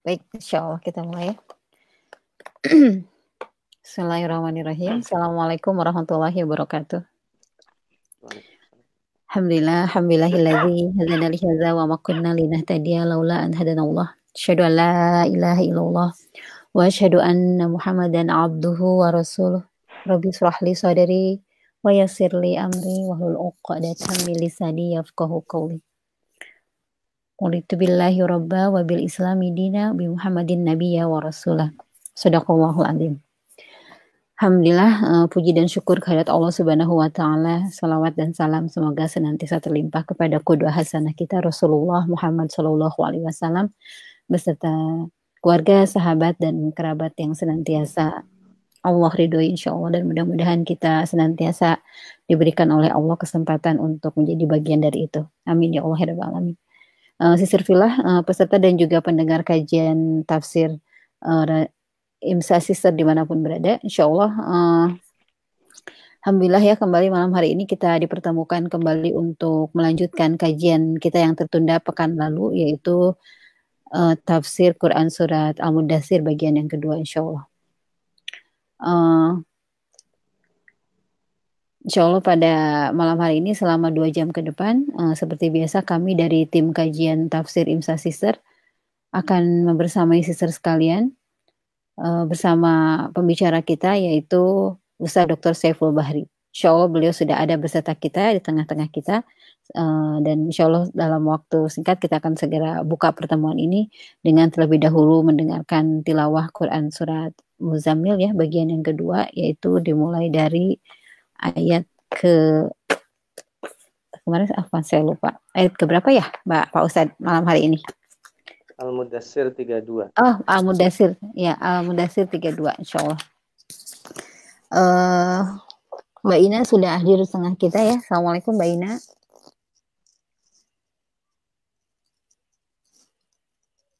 Baik, insya Allah kita mulai. Bismillahirrahmanirrahim. Assalamualaikum warahmatullahi wabarakatuh. Alhamdulillah, alhamdulillahilladzi hadana li hadza wa ma kunna linahtadiya laula an hadana Allah. Asyhadu an la ilaha illallah wa asyhadu anna Muhammadan abduhu wa rasuluh. Rabbi israh li sadri wa yassir li amri wa hlul 'uqdatam min lisani yafqahu qawli. Qultu billahi rabba wa bil islami dina bi Muhammadin nabiyya wa rasulah. Sadaqallahul azim. Alhamdulillah uh, puji dan syukur kehadirat Allah Subhanahu wa taala. Salawat dan salam semoga senantiasa terlimpah kepada kedua hasanah kita Rasulullah Muhammad sallallahu alaihi wasallam beserta keluarga, sahabat dan kerabat yang senantiasa Allah ridhoi insya Allah dan mudah-mudahan kita senantiasa diberikan oleh Allah kesempatan untuk menjadi bagian dari itu. Amin ya Allah ya Rabbal Alamin uh, Sisir Filah, uh, peserta dan juga pendengar kajian tafsir uh, IMSA Sister di mana pun berada. Insya Allah, uh, Alhamdulillah ya kembali malam hari ini kita dipertemukan kembali untuk melanjutkan kajian kita yang tertunda pekan lalu yaitu uh, tafsir Quran Surat Al-Mudassir bagian yang kedua insya Allah. Uh, Insya Allah pada malam hari ini selama dua jam ke depan, uh, seperti biasa kami dari tim kajian tafsir Imsa Sister akan membersamai sister sekalian uh, bersama pembicara kita yaitu Ustaz Dr. Saiful Bahri. Insya Allah beliau sudah ada beserta kita di tengah-tengah kita uh, dan insya Allah dalam waktu singkat kita akan segera buka pertemuan ini dengan terlebih dahulu mendengarkan tilawah Quran surat Muzammil ya bagian yang kedua yaitu dimulai dari ayat ke kemarin apa? Saya lupa. Ayat ke berapa ya Mbak Pak Ustadz malam hari ini? Al-Mudassir 32 oh Al-Mudassir. Ya Al-Mudassir 32 insya Allah uh, Mbak Ina sudah hadir di tengah kita ya. Assalamualaikum Mbak Ina.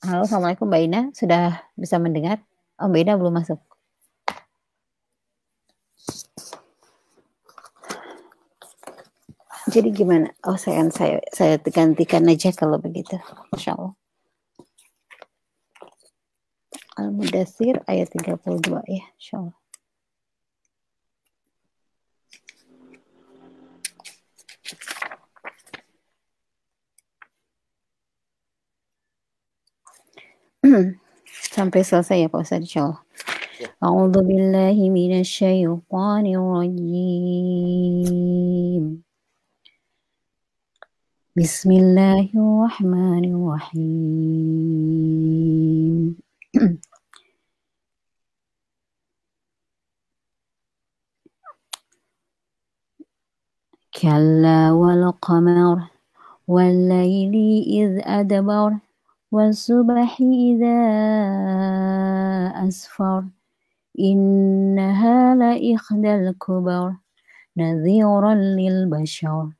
Halo Assalamualaikum Mbak Ina. Sudah bisa mendengar? Oh Mbak Ina belum masuk Jadi gimana? Oh saya saya saya gantikan aja kalau begitu. Insya Allah. Al-Mudasir ayat 32 ya, insya Allah. sampai selesai ya Pak Ustaz insyaallah. Ya. A'udzu billahi minasy syaithanir rajim. بسم الله الرحمن الرحيم كلا والقمر والليل إذ أدبر والصبح إذا أسفر إنها لإحدى الكبر نذيرا للبشر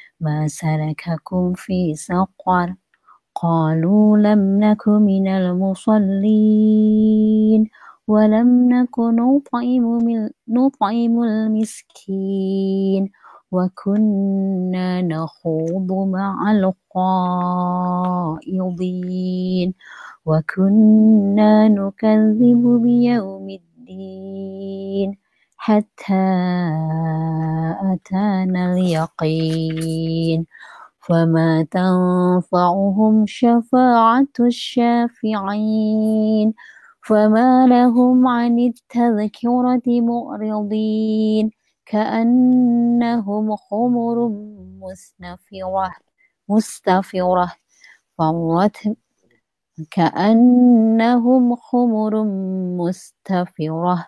ما سلككم في سقر قالوا لم نك من المصلين ولم نك نطعم, نطعم المسكين وكنا نخوض مع القائضين وكنا نكذب بيوم الدين حتى أتانا اليقين. فما تنفعهم شفاعة الشافعين. فما لهم عن التذكرة معرضين. كأنهم خمر مستفرة مستفرة. فرت كأنهم خمر مستفرة.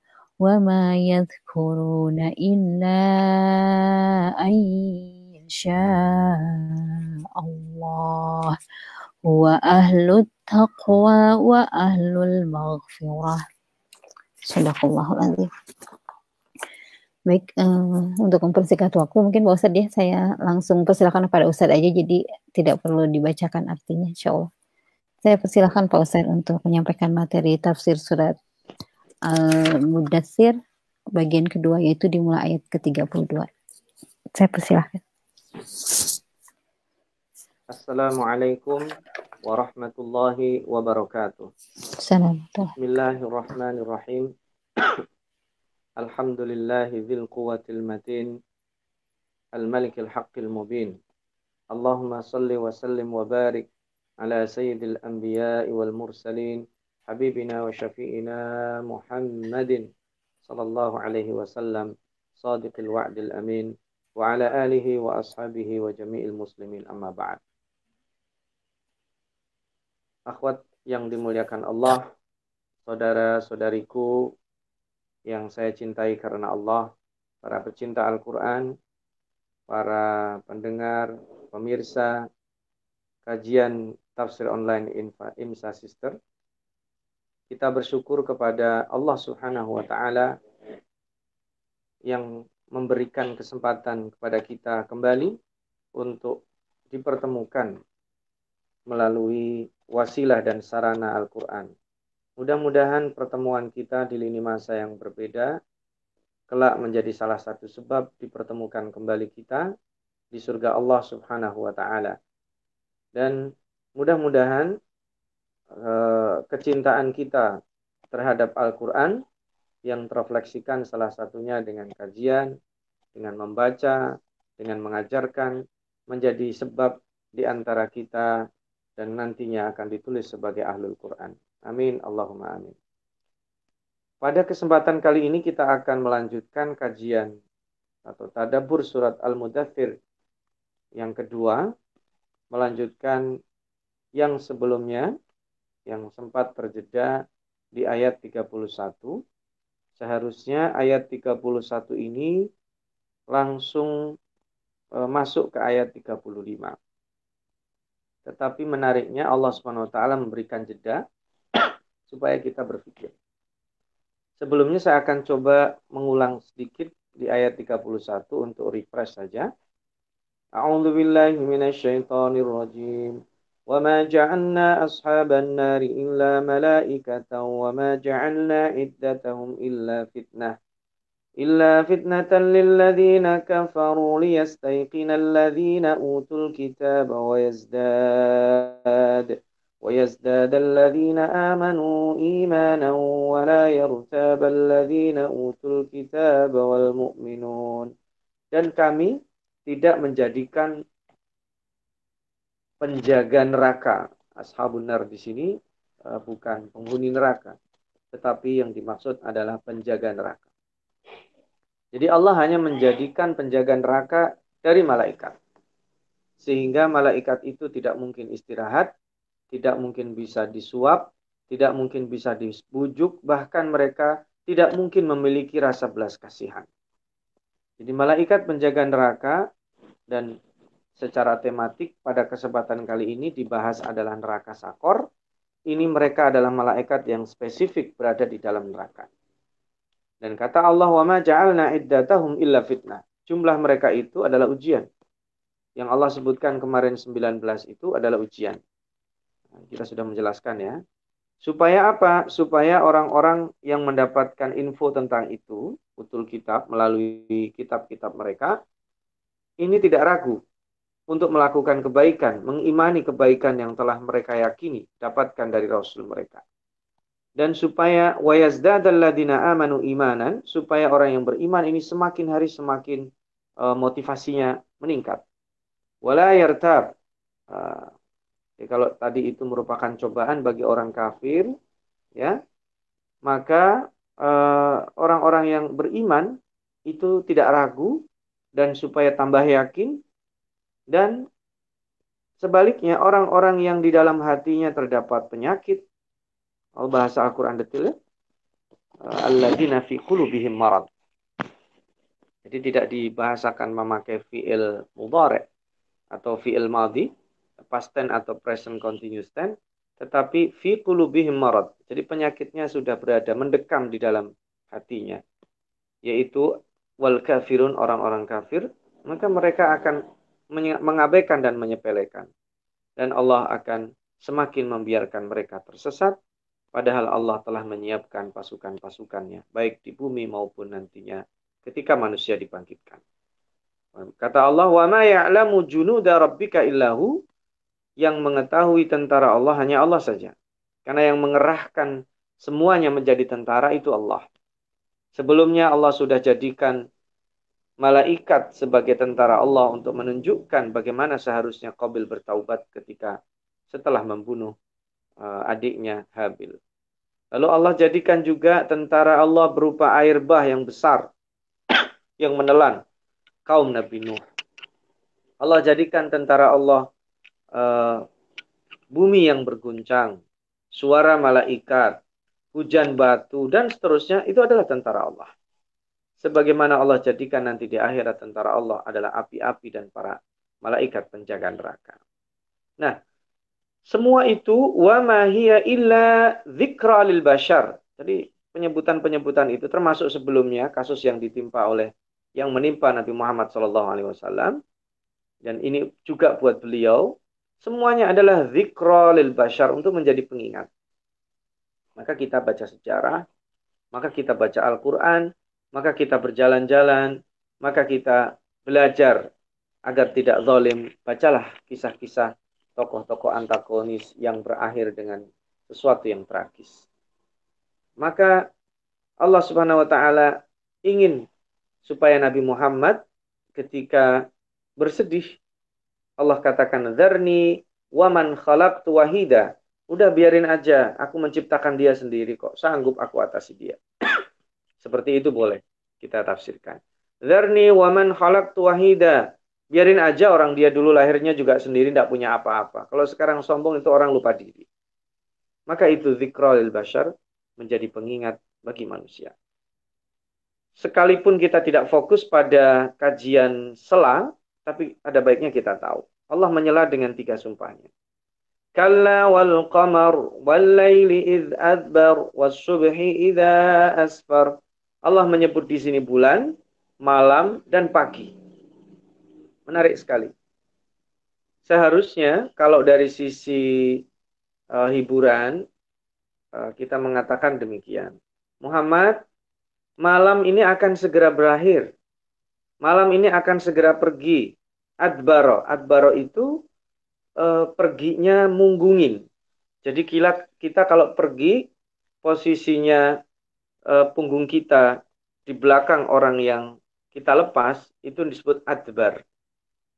وما يذكرون إلا أن يشاء الله هو أهل التقوى وأهل المغفرة صدق الله العظيم Baik, uh, untuk mempersingkat waktu, mungkin Pak Ustadz ya, saya langsung persilakan kepada Ustadz aja, jadi tidak perlu dibacakan artinya, insya Allah. Saya persilakan Pak Ustadz untuk menyampaikan materi tafsir surat Eh, Al-Mudassir bagian kedua yaitu dimulai ayat ke-32. Saya persilahkan. Assalamualaikum warahmatullahi wabarakatuh. Assalamualaikum. Bismillahirrahmanirrahim. Alhamdulillahi zil quwwatil matin al-malikil haqqil mubin. Allahumma salli wa sallim wa barik ala sayyidil anbiya'i wal mursalin حبيبنا وشفيئنا محمد صلى الله عليه وسلم صادق الوعد الأمين وعلى آله وأصحابه وجميع المسلمين أما بعد Akhwat yang dimuliakan Allah, saudara-saudariku yang saya cintai karena Allah, para pecinta Al-Quran, para pendengar, pemirsa, kajian tafsir online Imsa Sister. kita bersyukur kepada Allah Subhanahu wa taala yang memberikan kesempatan kepada kita kembali untuk dipertemukan melalui wasilah dan sarana Al-Qur'an. Mudah-mudahan pertemuan kita di lini masa yang berbeda kelak menjadi salah satu sebab dipertemukan kembali kita di surga Allah Subhanahu wa taala. Dan mudah-mudahan eh, kecintaan kita terhadap Al-Qur'an yang terefleksikan salah satunya dengan kajian, dengan membaca, dengan mengajarkan menjadi sebab di antara kita dan nantinya akan ditulis sebagai ahlul Quran. Amin. Allahumma amin. Pada kesempatan kali ini kita akan melanjutkan kajian atau tadabur surat Al-Mudathir yang kedua, melanjutkan yang sebelumnya yang sempat terjeda di ayat 31. Seharusnya ayat 31 ini langsung e, masuk ke ayat 35. Tetapi menariknya Allah SWT memberikan jeda supaya kita berpikir. Sebelumnya saya akan coba mengulang sedikit di ayat 31 untuk refresh saja. A'udzu billahi minasyaitonir rajim. وما جعلنا أصحاب النار إلا ملائكة وما جعلنا عدتهم إلا فتنة إلا فتنة للذين كفروا ليستيقن الذين أوتوا الكتاب ويزداد ويزداد الذين آمنوا إيمانا ولا يرتاب الذين أوتوا الكتاب والمؤمنون. Dan kami tidak menjadikan penjaga neraka. Ashabun nar di sini uh, bukan penghuni neraka. Tetapi yang dimaksud adalah penjaga neraka. Jadi Allah hanya menjadikan penjaga neraka dari malaikat. Sehingga malaikat itu tidak mungkin istirahat tidak mungkin bisa disuap, tidak mungkin bisa dibujuk, bahkan mereka tidak mungkin memiliki rasa belas kasihan. Jadi malaikat penjaga neraka dan secara tematik pada kesempatan kali ini dibahas adalah neraka sakor. Ini mereka adalah malaikat yang spesifik berada di dalam neraka. Dan kata Allah, "Wa ma iddatahum illa fitnah." Jumlah mereka itu adalah ujian. Yang Allah sebutkan kemarin 19 itu adalah ujian. Kita sudah menjelaskan ya. Supaya apa? Supaya orang-orang yang mendapatkan info tentang itu, utul kitab melalui kitab-kitab mereka, ini tidak ragu untuk melakukan kebaikan, mengimani kebaikan yang telah mereka yakini, dapatkan dari Rasul mereka. Dan supaya wayazdadalladina amanu imanan, supaya orang yang beriman ini semakin hari semakin uh, motivasinya meningkat. Wala yartab, uh, kalau tadi itu merupakan cobaan bagi orang kafir, ya, maka eh, orang-orang uh, yang beriman itu tidak ragu dan supaya tambah yakin dan sebaliknya orang-orang yang di dalam hatinya terdapat penyakit al bahasa Al-Qur'an detail ya alladzina fi qulubihim jadi tidak dibahasakan memakai fiil mudhari atau fiil madhi past tense atau present continuous tense tetapi fi qulubihim marad. Jadi penyakitnya sudah berada mendekam di dalam hatinya. Yaitu wal kafirun orang-orang kafir, maka mereka akan mengabaikan dan menyepelekan. Dan Allah akan semakin membiarkan mereka tersesat padahal Allah telah menyiapkan pasukan-pasukannya baik di bumi maupun nantinya ketika manusia dibangkitkan. Kata Allah, "Wa ma ya'lamu junuda rabbika illahu yang mengetahui tentara Allah hanya Allah saja. Karena yang mengerahkan semuanya menjadi tentara itu Allah. Sebelumnya Allah sudah jadikan malaikat sebagai tentara Allah untuk menunjukkan bagaimana seharusnya Qabil bertaubat ketika setelah membunuh uh, adiknya Habil. Lalu Allah jadikan juga tentara Allah berupa air bah yang besar yang menelan kaum Nabi Nuh. Allah jadikan tentara Allah uh, bumi yang berguncang, suara malaikat, hujan batu, dan seterusnya, itu adalah tentara Allah. Sebagaimana Allah jadikan nanti di akhirat tentara Allah adalah api-api dan para malaikat penjaga neraka. Nah, semua itu wa ma hiya illa dzikra lil bashar. Jadi penyebutan-penyebutan itu termasuk sebelumnya kasus yang ditimpa oleh yang menimpa Nabi Muhammad SAW dan ini juga buat beliau Semuanya adalah zikra lil bashar untuk menjadi pengingat. Maka kita baca sejarah, maka kita baca Al-Quran, maka kita berjalan-jalan, maka kita belajar agar tidak zalim. Bacalah kisah-kisah tokoh-tokoh antagonis yang berakhir dengan sesuatu yang tragis. Maka Allah Subhanahu wa taala ingin supaya Nabi Muhammad ketika bersedih Allah katakan dzarni waman khalaqtu wahida. Udah biarin aja, aku menciptakan dia sendiri kok. Sanggup aku atasi dia. Seperti itu boleh kita tafsirkan. Dzarni waman khalaqtu wahida. Biarin aja orang dia dulu lahirnya juga sendiri tidak punya apa-apa. Kalau sekarang sombong itu orang lupa diri. Maka itu zikrul bashar menjadi pengingat bagi manusia. Sekalipun kita tidak fokus pada kajian selang, tapi ada baiknya kita tahu. Allah menyela dengan tiga sumpahnya. Kalla wal qamar wal laili id adbar was subhi idza asfar. Allah menyebut di sini bulan, malam dan pagi. Menarik sekali. Seharusnya kalau dari sisi uh, hiburan uh, kita mengatakan demikian. Muhammad, malam ini akan segera berakhir malam ini akan segera pergi. Adbaro, adbaro itu e, perginya munggungin. Jadi kita, kita kalau pergi posisinya e, punggung kita di belakang orang yang kita lepas itu disebut adbar.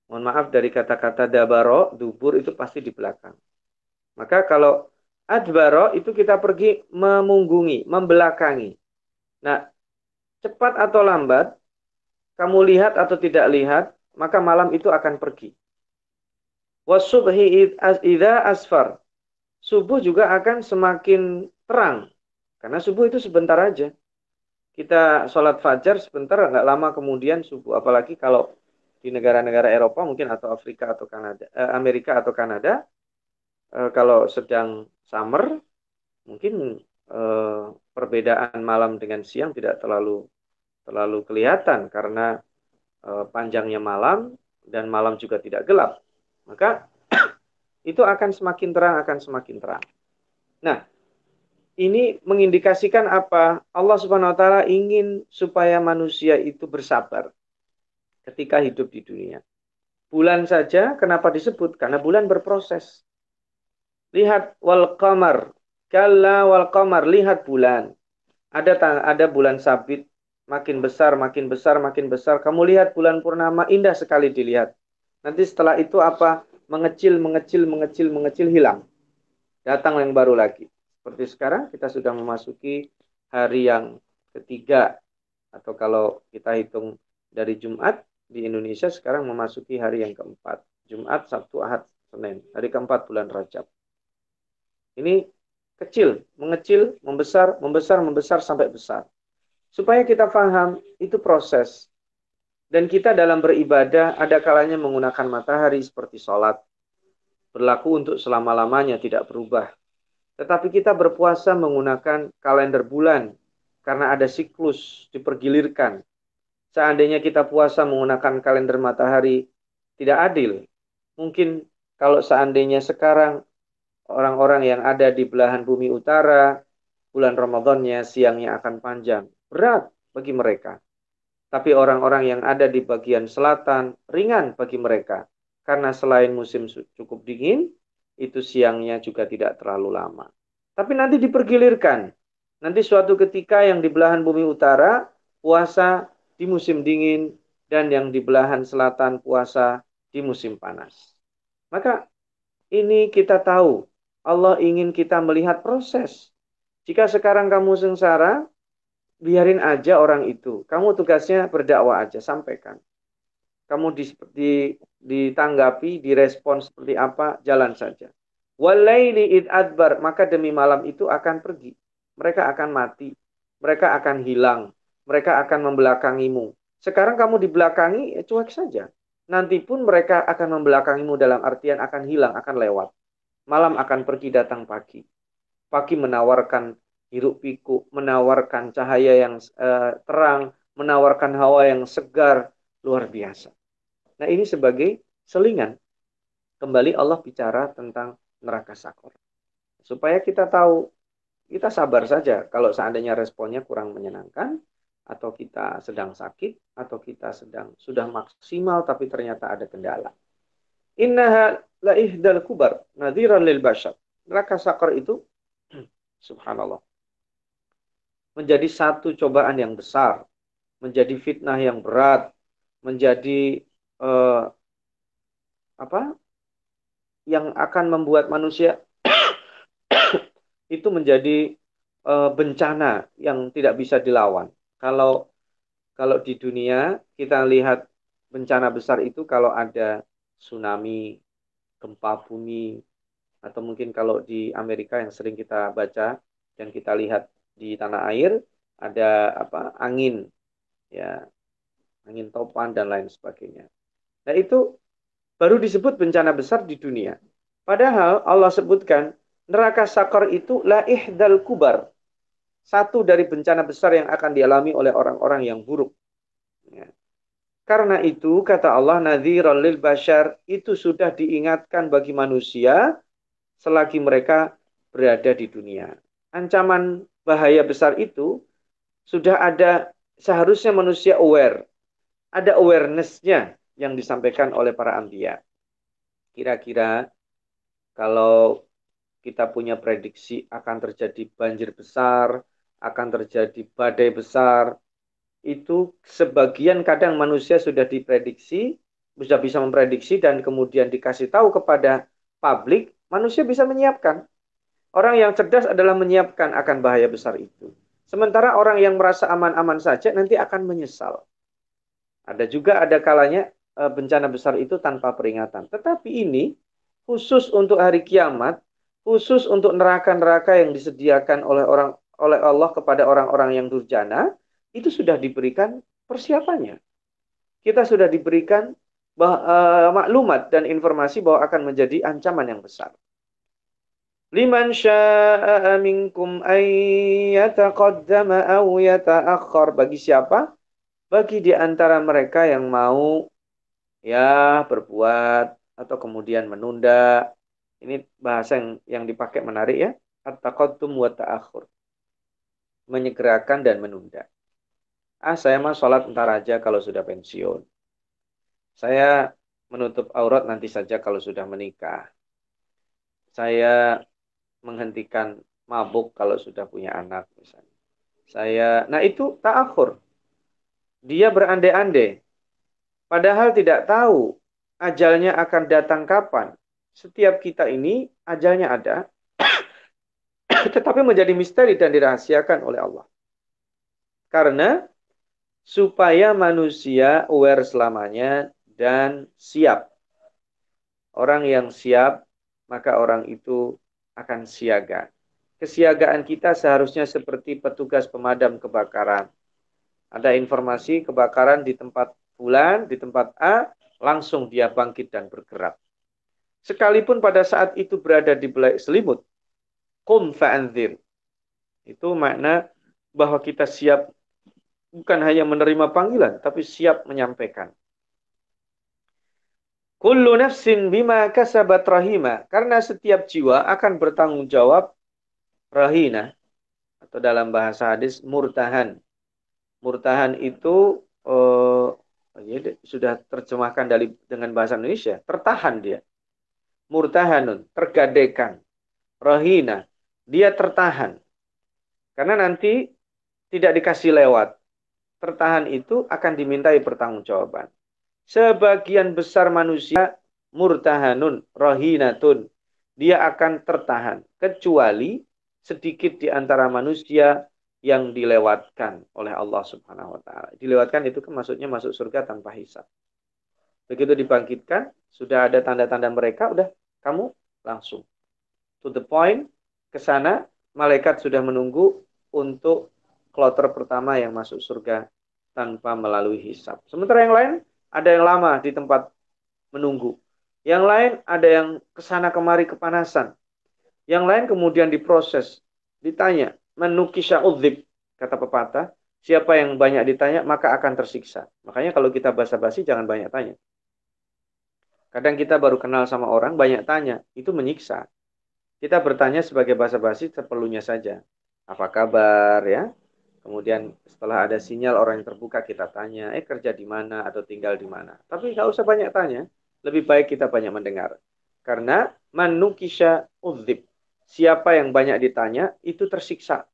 Mohon maaf dari kata-kata dabaro, dubur itu pasti di belakang. Maka kalau adbaro itu kita pergi memunggungi, membelakangi. Nah, cepat atau lambat kamu lihat atau tidak lihat, maka malam itu akan pergi. Wasubhi idza asfar. Subuh juga akan semakin terang. Karena subuh itu sebentar aja. Kita sholat fajar sebentar, nggak lama kemudian subuh. Apalagi kalau di negara-negara Eropa mungkin atau Afrika atau Kanada, eh, Amerika atau Kanada, eh, kalau sedang summer, mungkin eh, perbedaan malam dengan siang tidak terlalu terlalu kelihatan karena panjangnya malam dan malam juga tidak gelap. Maka itu akan semakin terang, akan semakin terang. Nah, ini mengindikasikan apa? Allah Subhanahu wa taala ingin supaya manusia itu bersabar ketika hidup di dunia. Bulan saja kenapa disebut? Karena bulan berproses. Lihat wal qamar, kalla wal qamar, lihat bulan. Ada ada bulan sabit, makin besar, makin besar, makin besar. Kamu lihat bulan purnama indah sekali dilihat. Nanti setelah itu apa? mengecil, mengecil, mengecil, mengecil, hilang. Datang yang baru lagi. Seperti sekarang kita sudah memasuki hari yang ketiga atau kalau kita hitung dari Jumat di Indonesia sekarang memasuki hari yang keempat. Jumat, Sabtu, Ahad, Senin. Hari keempat bulan Rajab. Ini kecil, mengecil, membesar, membesar, membesar sampai besar. Supaya kita paham itu proses. Dan kita dalam beribadah ada kalanya menggunakan matahari seperti sholat. Berlaku untuk selama-lamanya tidak berubah. Tetapi kita berpuasa menggunakan kalender bulan karena ada siklus dipergilirkan. Seandainya kita puasa menggunakan kalender matahari tidak adil. Mungkin kalau seandainya sekarang orang-orang yang ada di belahan bumi utara bulan Ramadannya siangnya akan panjang. Berat bagi mereka. Tapi orang-orang yang ada di bagian selatan ringan bagi mereka. Karena selain musim cukup dingin, itu siangnya juga tidak terlalu lama. Tapi nanti dipergilirkan. Nanti suatu ketika yang di belahan bumi utara puasa di musim dingin dan yang di belahan selatan puasa di musim panas. Maka ini kita tahu Allah ingin kita melihat proses. Jika sekarang kamu sengsara, biarin aja orang itu. Kamu tugasnya berdakwah aja, sampaikan. Kamu di, di, ditanggapi, direspon seperti apa, jalan saja. Walaili id adbar, maka demi malam itu akan pergi. Mereka akan mati. Mereka akan hilang. Mereka akan membelakangimu. Sekarang kamu dibelakangi, ya cuek saja. Nanti pun mereka akan membelakangimu dalam artian akan hilang, akan lewat. Malam akan pergi datang pagi. Pagi menawarkan hiruk pikuk, menawarkan cahaya yang uh, terang, menawarkan hawa yang segar, luar biasa. Nah ini sebagai selingan. Kembali Allah bicara tentang neraka sakor. Supaya kita tahu, kita sabar saja kalau seandainya responnya kurang menyenangkan, atau kita sedang sakit, atau kita sedang sudah maksimal tapi ternyata ada kendala. Innaha la ihdal kubar nadhiran lil bashar. Neraka sakor itu, subhanallah, menjadi satu cobaan yang besar, menjadi fitnah yang berat, menjadi uh, apa yang akan membuat manusia itu menjadi uh, bencana yang tidak bisa dilawan. Kalau kalau di dunia kita lihat bencana besar itu kalau ada tsunami, gempa bumi, atau mungkin kalau di Amerika yang sering kita baca dan kita lihat di tanah air ada apa angin ya angin topan dan lain sebagainya. Nah itu baru disebut bencana besar di dunia. Padahal Allah sebutkan neraka sakor itu la ihdal kubar. Satu dari bencana besar yang akan dialami oleh orang-orang yang buruk. Ya. Karena itu kata Allah nadhiran lil bashar itu sudah diingatkan bagi manusia selagi mereka berada di dunia. Ancaman bahaya besar itu sudah ada seharusnya manusia aware. Ada awarenessnya yang disampaikan oleh para ambia. Kira-kira kalau kita punya prediksi akan terjadi banjir besar, akan terjadi badai besar, itu sebagian kadang manusia sudah diprediksi, sudah bisa memprediksi dan kemudian dikasih tahu kepada publik, manusia bisa menyiapkan. Orang yang cerdas adalah menyiapkan akan bahaya besar itu. Sementara orang yang merasa aman-aman saja nanti akan menyesal. Ada juga ada kalanya bencana besar itu tanpa peringatan. Tetapi ini khusus untuk hari kiamat, khusus untuk neraka-neraka yang disediakan oleh orang oleh Allah kepada orang-orang yang durjana, itu sudah diberikan persiapannya. Kita sudah diberikan bah, uh, maklumat dan informasi bahwa akan menjadi ancaman yang besar. Liman syaa minkum ayyataqaddama aw yata'akhkhar bagi siapa? Bagi di antara mereka yang mau ya berbuat atau kemudian menunda. Ini bahasa yang yang dipakai menarik ya. At-taqaddum wa ta'akhur. Menyegerakan dan menunda. Ah, saya mah sholat ntar aja kalau sudah pensiun. Saya menutup aurat nanti saja kalau sudah menikah. Saya menghentikan mabuk kalau sudah punya anak misalnya. Saya, nah itu ta'akhur. Dia berandai-andai Padahal tidak tahu ajalnya akan datang kapan. setiap kita ini ajalnya ada, tetapi menjadi misteri dan dirahasiakan oleh Allah. Karena supaya manusia aware selamanya dan siap. Orang yang siap, maka orang itu akan siaga. Kesiagaan kita seharusnya seperti petugas pemadam kebakaran. Ada informasi kebakaran di tempat bulan, di tempat A, langsung dia bangkit dan bergerak. Sekalipun pada saat itu berada di belai selimut, kum fa'anzir. Itu makna bahwa kita siap bukan hanya menerima panggilan, tapi siap menyampaikan. Kullu nafsin bima kasabat rahima. Karena setiap jiwa akan bertanggung jawab rahina. Atau dalam bahasa hadis murtahan. Murtahan itu uh, sudah terjemahkan dari dengan bahasa Indonesia. Tertahan dia murtahanun, tergadekan. Rohina, dia tertahan. Karena nanti tidak dikasih lewat. Tertahan itu akan dimintai pertanggungjawaban. Sebagian besar manusia murtahanun, rohinatun. Dia akan tertahan. Kecuali sedikit di antara manusia yang dilewatkan oleh Allah Subhanahu wa taala. Dilewatkan itu kan maksudnya masuk surga tanpa hisab. Begitu dibangkitkan, sudah ada tanda-tanda mereka, udah kamu langsung to the point ke sana malaikat sudah menunggu untuk kloter pertama yang masuk surga tanpa melalui hisap. Sementara yang lain ada yang lama di tempat menunggu. Yang lain ada yang ke sana kemari kepanasan. Yang lain kemudian diproses, ditanya, menukisha udzib, kata pepatah, siapa yang banyak ditanya maka akan tersiksa. Makanya kalau kita basa-basi jangan banyak tanya. Kadang kita baru kenal sama orang, banyak tanya. Itu menyiksa. Kita bertanya sebagai basa-basi seperlunya saja. Apa kabar ya? Kemudian setelah ada sinyal orang yang terbuka kita tanya, eh kerja di mana atau tinggal di mana. Tapi nggak usah banyak tanya. Lebih baik kita banyak mendengar. Karena manukisha uzib. Siapa yang banyak ditanya itu tersiksa.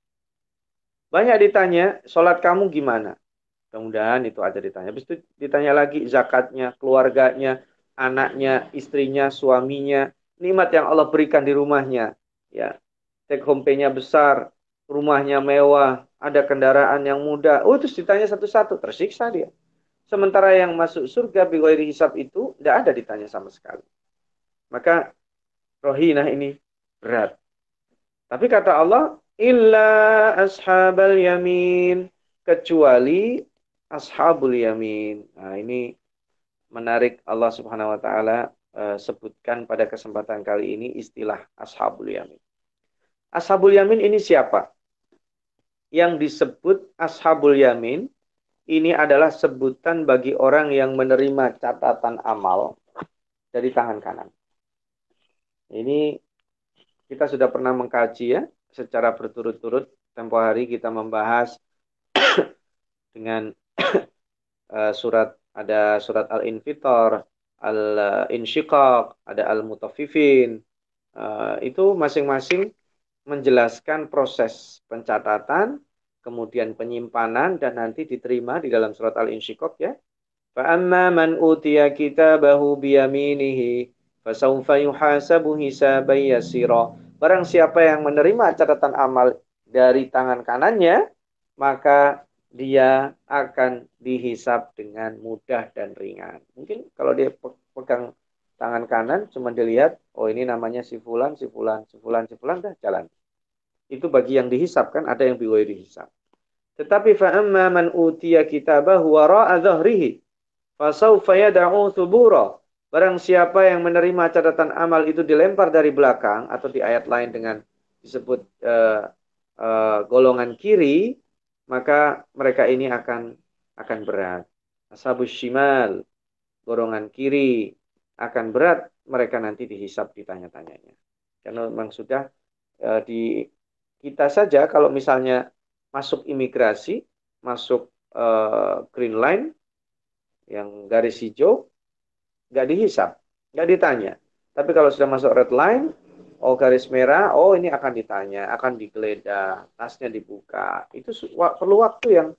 Banyak ditanya, sholat kamu gimana? Mudah-mudahan itu ada ditanya. Habis itu ditanya lagi zakatnya, keluarganya, anaknya, istrinya, suaminya, nikmat yang Allah berikan di rumahnya. Ya, take home pay-nya besar, rumahnya mewah, ada kendaraan yang mudah. Oh, terus ditanya satu-satu, tersiksa dia. Sementara yang masuk surga biwairi hisab itu tidak ada ditanya sama sekali. Maka rohinah ini berat. Tapi kata Allah, illa ashabal yamin kecuali ashabul yamin. Nah, ini menarik Allah Subhanahu wa taala uh, sebutkan pada kesempatan kali ini istilah ashabul yamin. Ashabul yamin ini siapa? Yang disebut ashabul yamin ini adalah sebutan bagi orang yang menerima catatan amal dari tangan kanan. Ini kita sudah pernah mengkaji ya secara berturut-turut tempo hari kita membahas dengan uh, surat ada surat Al-Infitar, Al-Insyiqaq, ada Al-Mutafifin. Uh, itu masing-masing menjelaskan proses pencatatan, kemudian penyimpanan dan nanti diterima di dalam surat Al-Insyiqaq ya. Fa'amma man utiya kitabahu biyaminihi fasawfa yuhasabu hisaban yasira. Barang siapa yang menerima catatan amal dari tangan kanannya, maka dia akan dihisap dengan mudah dan ringan. Mungkin kalau dia pegang tangan kanan cuma dilihat, oh ini namanya si fulan, si fulan, si fulan, si fulan, dah jalan. Itu bagi yang dihisap kan ada yang biwai dihisap. Tetapi fa'amma man utiya kitabahu wara'a dhahrihi fasawfa yad'u thubura. Barang siapa yang menerima catatan amal itu dilempar dari belakang atau di ayat lain dengan disebut uh, uh, golongan kiri, maka mereka ini akan akan berat. Ashabus shimal, golongan kiri akan berat, mereka nanti dihisap ditanya-tanyanya. Karena memang sudah e, di kita saja kalau misalnya masuk imigrasi, masuk e, green line yang garis hijau, nggak dihisap, nggak ditanya. Tapi kalau sudah masuk red line, oh garis merah, oh ini akan ditanya, akan digeledah, tasnya dibuka. Itu perlu waktu yang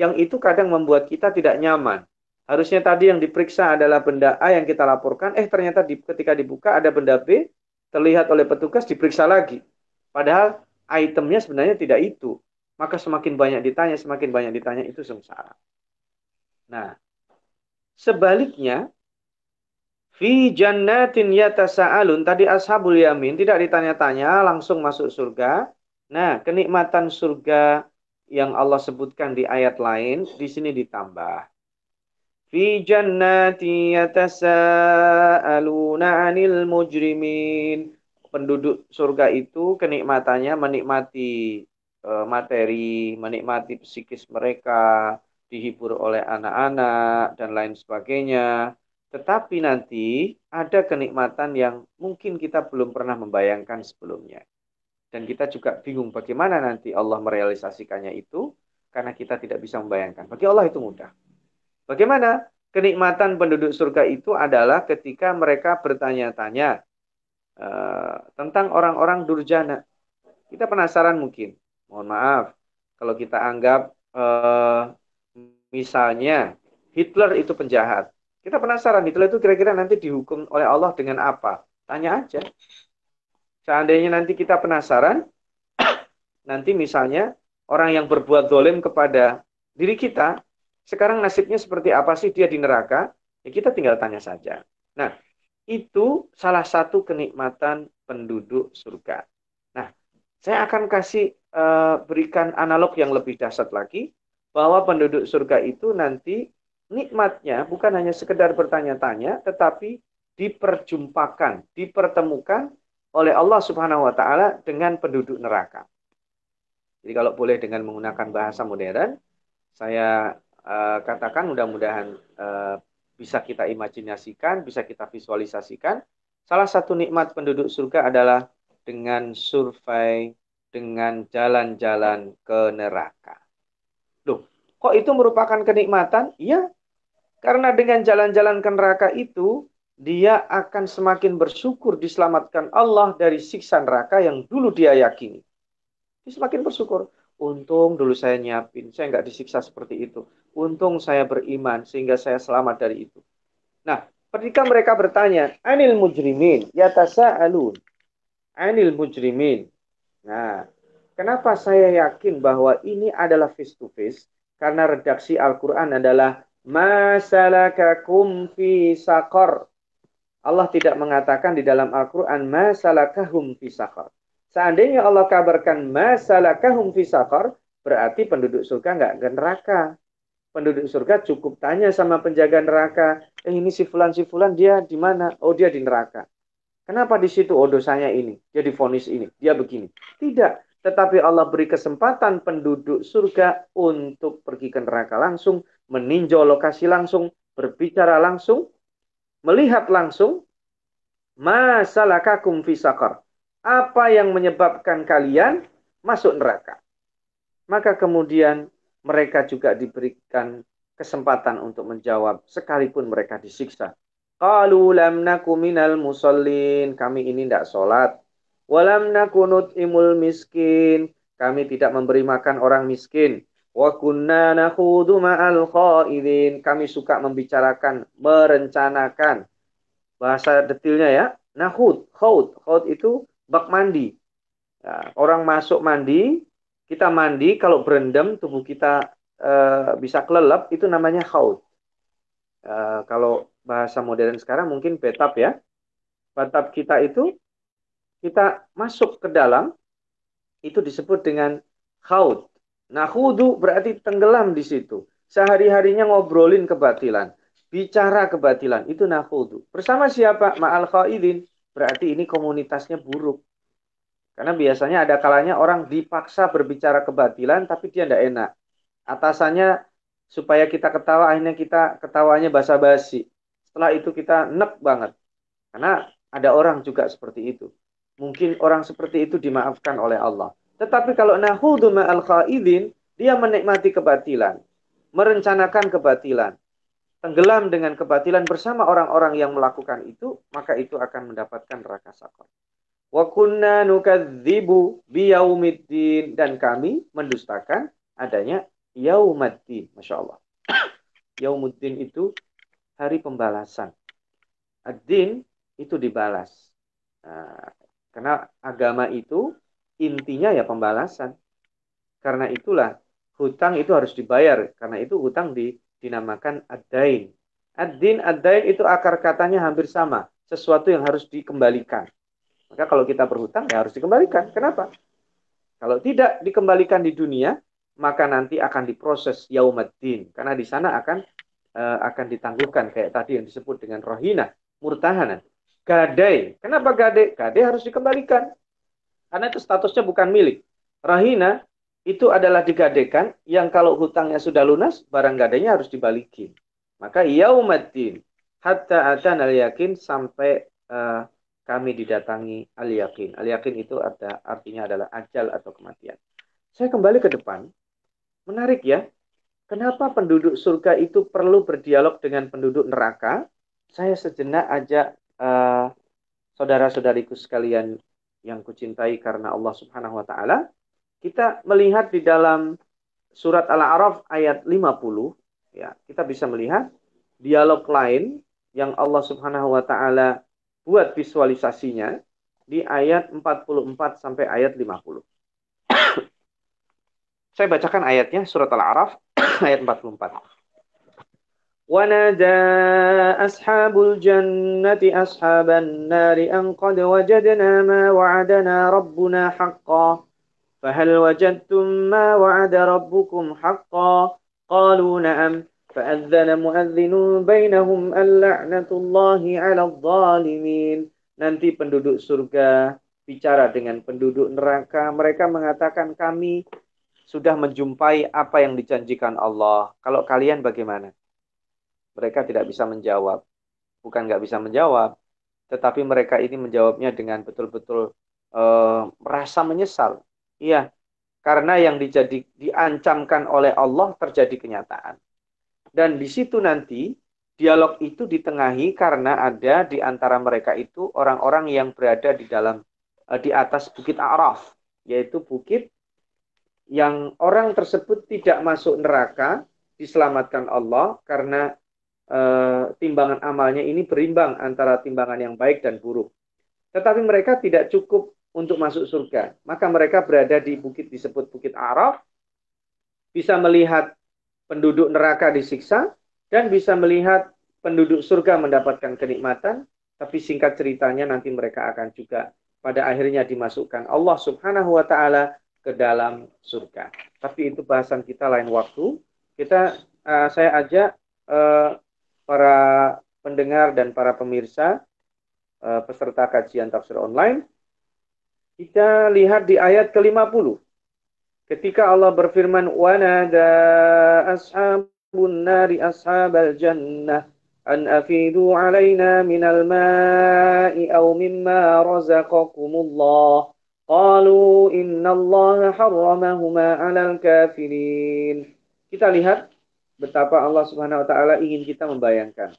yang itu kadang membuat kita tidak nyaman. Harusnya tadi yang diperiksa adalah benda A yang kita laporkan, eh ternyata di, ketika dibuka ada benda B, terlihat oleh petugas diperiksa lagi. Padahal itemnya sebenarnya tidak itu. Maka semakin banyak ditanya, semakin banyak ditanya itu sengsara. Nah, sebaliknya fi jannatin yatasaalun tadi ashabul yamin tidak ditanya-tanya langsung masuk surga. Nah, kenikmatan surga yang Allah sebutkan di ayat lain di sini ditambah. Fi jannati yatasaaluna 'anil mujrimin. Penduduk surga itu kenikmatannya menikmati uh, materi, menikmati psikis mereka, dihibur oleh anak-anak dan lain sebagainya. Tetapi nanti ada kenikmatan yang mungkin kita belum pernah membayangkan sebelumnya. Dan kita juga bingung bagaimana nanti Allah merealisasikannya itu karena kita tidak bisa membayangkan. Bagi Allah itu mudah. Bagaimana? Kenikmatan penduduk surga itu adalah ketika mereka bertanya-tanya uh, tentang orang-orang durjana. Kita penasaran mungkin. Mohon maaf, kalau kita anggap uh, misalnya Hitler itu penjahat. Kita penasaran Hitler itu kira-kira nanti dihukum oleh Allah dengan apa? Tanya aja. Seandainya nanti kita penasaran, nanti misalnya orang yang berbuat dolim kepada diri kita, sekarang nasibnya seperti apa sih dia di neraka? Ya kita tinggal tanya saja. Nah, itu salah satu kenikmatan penduduk surga. Nah, saya akan kasih uh, berikan analog yang lebih dahsyat lagi bahwa penduduk surga itu nanti nikmatnya bukan hanya sekedar bertanya-tanya tetapi diperjumpakan, dipertemukan oleh Allah Subhanahu wa taala dengan penduduk neraka. Jadi kalau boleh dengan menggunakan bahasa modern, saya uh, katakan mudah-mudahan uh, bisa kita imajinasikan, bisa kita visualisasikan. Salah satu nikmat penduduk surga adalah dengan survei, dengan jalan-jalan ke neraka. Loh, kok itu merupakan kenikmatan? Iya, karena dengan jalan-jalan ke neraka itu, dia akan semakin bersyukur diselamatkan Allah dari siksa neraka yang dulu dia yakini. Dia semakin bersyukur. Untung dulu saya nyiapin, saya nggak disiksa seperti itu. Untung saya beriman sehingga saya selamat dari itu. Nah, ketika mereka bertanya, anil mujrimin, yatasa alun. Anil mujrimin. Nah, kenapa saya yakin bahwa ini adalah face to face? Karena redaksi Al-Quran adalah masalakakum fi sakor. Allah tidak mengatakan di dalam Al-Quran masalakahum fi sakor. Seandainya Allah kabarkan masalah kahum fisakor, berarti penduduk surga nggak ke neraka. Penduduk surga cukup tanya sama penjaga neraka, eh ini si fulan si fulan dia di mana? Oh dia di neraka. Kenapa di situ? Oh dosanya ini, dia difonis ini, dia begini. Tidak, tetapi Allah beri kesempatan penduduk surga untuk pergi ke neraka langsung, meninjau lokasi langsung, berbicara langsung, melihat langsung, masalah kakum fisakor apa yang menyebabkan kalian masuk neraka. Maka kemudian mereka juga diberikan kesempatan untuk menjawab sekalipun mereka disiksa. Qalu lam naku minal musallin. Kami ini tidak sholat. Walam nakunut imul miskin. Kami tidak memberi makan orang miskin. Wa kunna nakhudu ma'al khaidin. Kami suka membicarakan, merencanakan. Bahasa detilnya ya. Nahud, khawd. Khawd itu bak mandi. Ya, orang masuk mandi, kita mandi, kalau berendam tubuh kita e, bisa kelelep, itu namanya haud. E, kalau bahasa modern sekarang mungkin betap ya. Batap kita itu, kita masuk ke dalam, itu disebut dengan haud. Nah, hudu berarti tenggelam di situ. Sehari-harinya ngobrolin kebatilan. Bicara kebatilan. Itu nahudu. Bersama siapa? Ma'al khaidin berarti ini komunitasnya buruk. Karena biasanya ada kalanya orang dipaksa berbicara kebatilan tapi dia tidak enak. Atasannya supaya kita ketawa akhirnya kita ketawanya basa-basi. Setelah itu kita nek banget. Karena ada orang juga seperti itu. Mungkin orang seperti itu dimaafkan oleh Allah. Tetapi kalau nahudu ma'al khaidin, dia menikmati kebatilan. Merencanakan kebatilan tenggelam dengan kebatilan bersama orang-orang yang melakukan itu, maka itu akan mendapatkan neraka sakor. Wa kunna nukadzibu biyaumiddin dan kami mendustakan adanya yaumaddin. Masya Allah. Yaumuddin itu hari pembalasan. Ad-din itu dibalas. Nah, karena agama itu intinya ya pembalasan. Karena itulah hutang itu harus dibayar. Karena itu hutang di, dinamakan ad-dain. Ad-din, ad-dain itu akar katanya hampir sama. Sesuatu yang harus dikembalikan. Maka kalau kita berhutang ya harus dikembalikan. Kenapa? Kalau tidak dikembalikan di dunia, maka nanti akan diproses yaumaddin. Karena di sana akan uh, akan ditangguhkan kayak tadi yang disebut dengan rohina, murtahanan. Gadai. Kenapa gadai? Gadai harus dikembalikan. Karena itu statusnya bukan milik. Rahina itu adalah digadekan yang kalau hutangnya sudah lunas, barang gadainya harus dibalikin. Maka yaumaddin hatta atan al yakin sampai uh, kami didatangi al yakin. Al yakin itu ada artinya adalah ajal atau kematian. Saya kembali ke depan. Menarik ya. Kenapa penduduk surga itu perlu berdialog dengan penduduk neraka? Saya sejenak ajak uh, saudara-saudariku sekalian yang kucintai karena Allah Subhanahu wa taala, kita melihat di dalam surat Al-A'raf ayat 50 ya, kita bisa melihat dialog lain yang Allah Subhanahu wa taala buat visualisasinya di ayat 44 sampai ayat 50. Saya bacakan ayatnya surat Al-A'raf ayat 44. ونادى أصحاب الجنة أصحاب النار أن قد وجدنا ما وعدنا ربنا حقا فهل وجدتم ما وعد ربكم حقا قالوا نعم فأذن مؤذن بينهم اللعنة الله على الظالمين nanti penduduk surga bicara dengan penduduk neraka mereka mengatakan kami sudah menjumpai apa yang dijanjikan Allah kalau kalian bagaimana Mereka tidak bisa menjawab. Bukan nggak bisa menjawab, tetapi mereka ini menjawabnya dengan betul-betul uh, merasa menyesal. Iya, karena yang dijadi, diancamkan oleh Allah terjadi kenyataan. Dan di situ nanti dialog itu ditengahi karena ada di antara mereka itu orang-orang yang berada di dalam uh, di atas bukit Araf, yaitu bukit yang orang tersebut tidak masuk neraka diselamatkan Allah karena Eh, timbangan amalnya ini berimbang antara timbangan yang baik dan buruk. Tetapi mereka tidak cukup untuk masuk surga. Maka mereka berada di bukit disebut Bukit Araf, bisa melihat penduduk neraka disiksa, dan bisa melihat penduduk surga mendapatkan kenikmatan, tapi singkat ceritanya nanti mereka akan juga pada akhirnya dimasukkan Allah Subhanahu wa taala ke dalam surga. Tapi itu bahasan kita lain waktu. Kita uh, saya ajak uh, para pendengar dan para pemirsa uh, peserta kajian tafsir online. Kita lihat di ayat ke-50. Ketika Allah berfirman, "Wanada ashabun nari ashabal jannah an afidu alaina minal ma'i aw mimma razaqakumullah." Qalu inna Allah harramahuma 'alal kafirin. Kita lihat betapa Allah Subhanahu wa taala ingin kita membayangkan.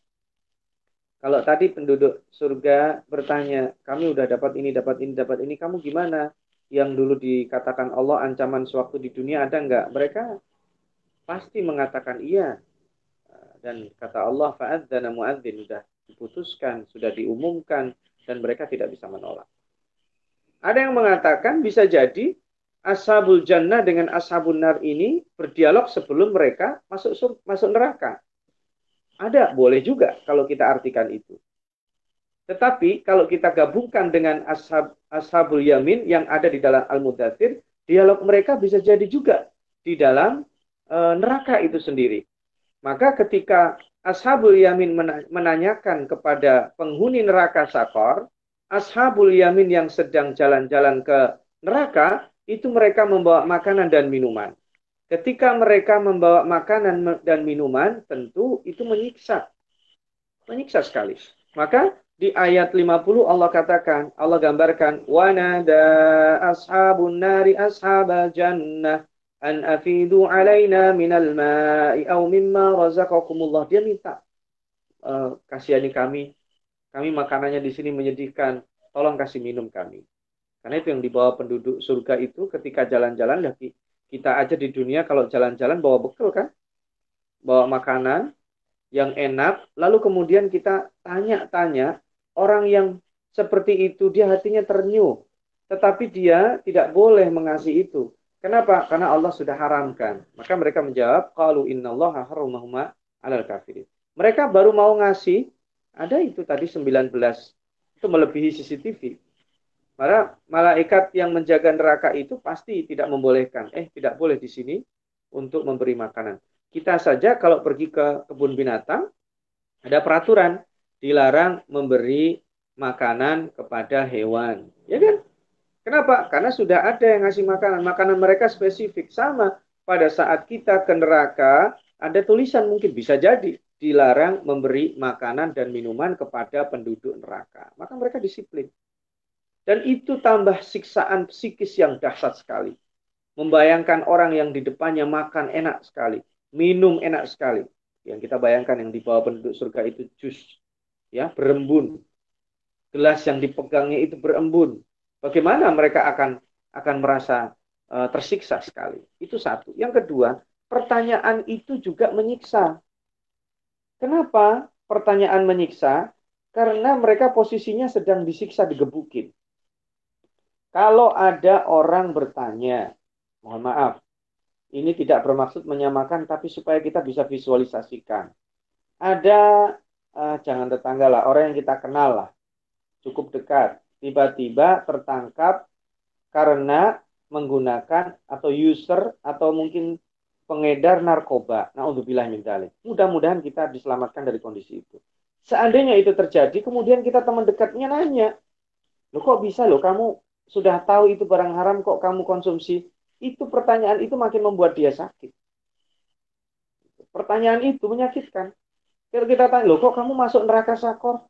Kalau tadi penduduk surga bertanya, kami udah dapat ini, dapat ini, dapat ini, kamu gimana? Yang dulu dikatakan Allah ancaman sewaktu di dunia ada enggak? Mereka pasti mengatakan iya. Dan kata Allah, fa'adzana mu'adzin, sudah diputuskan, sudah diumumkan, dan mereka tidak bisa menolak. Ada yang mengatakan bisa jadi ashabul jannah dengan ashabun nar ini berdialog sebelum mereka masuk masuk neraka. Ada, boleh juga kalau kita artikan itu. Tetapi kalau kita gabungkan dengan ashab, ashabul yamin yang ada di dalam Al-Mudathir, dialog mereka bisa jadi juga di dalam e, neraka itu sendiri. Maka ketika ashabul yamin menanyakan kepada penghuni neraka sakor, ashabul yamin yang sedang jalan-jalan ke neraka, itu mereka membawa makanan dan minuman. Ketika mereka membawa makanan dan minuman, tentu itu menyiksa. Menyiksa sekali. Maka di ayat 50 Allah katakan, Allah gambarkan, wanada ashabun nari ashabal jannah an afidu alaina minal ma'i au mimma razaqakumullah. Dia minta, e, kasihani kami, kami makanannya di sini menyedihkan, tolong kasih minum kami. Karena itu yang dibawa penduduk surga itu ketika jalan-jalan ya kita aja di dunia kalau jalan-jalan bawa bekal kan? Bawa makanan, yang enak, lalu kemudian kita tanya-tanya orang yang seperti itu dia hatinya ternyuh, tetapi dia tidak boleh mengasihi itu. Kenapa? Karena Allah sudah haramkan. Maka mereka menjawab, "Qalu innallaha harramahuma 'alal kafirin." Mereka baru mau ngasih, ada itu tadi 19 itu melebihi CCTV. Maka malaikat yang menjaga neraka itu pasti tidak membolehkan. Eh, tidak boleh di sini untuk memberi makanan. Kita saja kalau pergi ke kebun binatang, ada peraturan dilarang memberi makanan kepada hewan. Ya kan? Kenapa? Karena sudah ada yang ngasih makanan. Makanan mereka spesifik. Sama pada saat kita ke neraka, ada tulisan mungkin bisa jadi dilarang memberi makanan dan minuman kepada penduduk neraka. Maka mereka disiplin. Dan itu tambah siksaan psikis yang dahsyat sekali. Membayangkan orang yang di depannya makan enak sekali, minum enak sekali. Yang kita bayangkan yang di bawah penduduk surga itu jus, ya berembun. Gelas yang dipegangnya itu berembun. Bagaimana mereka akan akan merasa uh, tersiksa sekali? Itu satu. Yang kedua, pertanyaan itu juga menyiksa. Kenapa pertanyaan menyiksa? Karena mereka posisinya sedang disiksa, digebukin. Kalau ada orang bertanya, mohon maaf, ini tidak bermaksud menyamakan, tapi supaya kita bisa visualisasikan. Ada, uh, jangan tetangga lah, orang yang kita kenal lah, cukup dekat, tiba-tiba tertangkap karena menggunakan atau user atau mungkin pengedar narkoba. Nah, untuk bilang Mudah-mudahan kita diselamatkan dari kondisi itu. Seandainya itu terjadi, kemudian kita teman dekatnya nanya, lo kok bisa lo kamu sudah tahu itu barang haram kok kamu konsumsi? Itu pertanyaan itu makin membuat dia sakit. Pertanyaan itu menyakitkan. Kalau kita tanya, loh kok kamu masuk neraka sakor?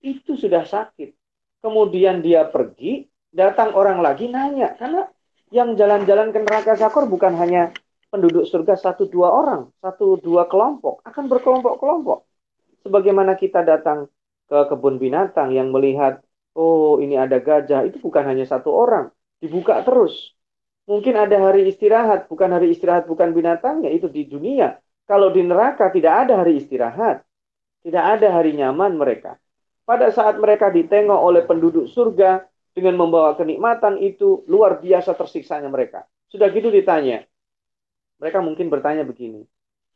Itu sudah sakit. Kemudian dia pergi, datang orang lagi nanya. Karena yang jalan-jalan ke neraka sakor bukan hanya penduduk surga satu dua orang, satu dua kelompok, akan berkelompok-kelompok. Sebagaimana kita datang ke kebun binatang yang melihat oh ini ada gajah, itu bukan hanya satu orang, dibuka terus. Mungkin ada hari istirahat, bukan hari istirahat bukan binatangnya, itu di dunia. Kalau di neraka tidak ada hari istirahat, tidak ada hari nyaman mereka. Pada saat mereka ditengok oleh penduduk surga dengan membawa kenikmatan itu, luar biasa tersiksanya mereka. Sudah gitu ditanya. Mereka mungkin bertanya begini,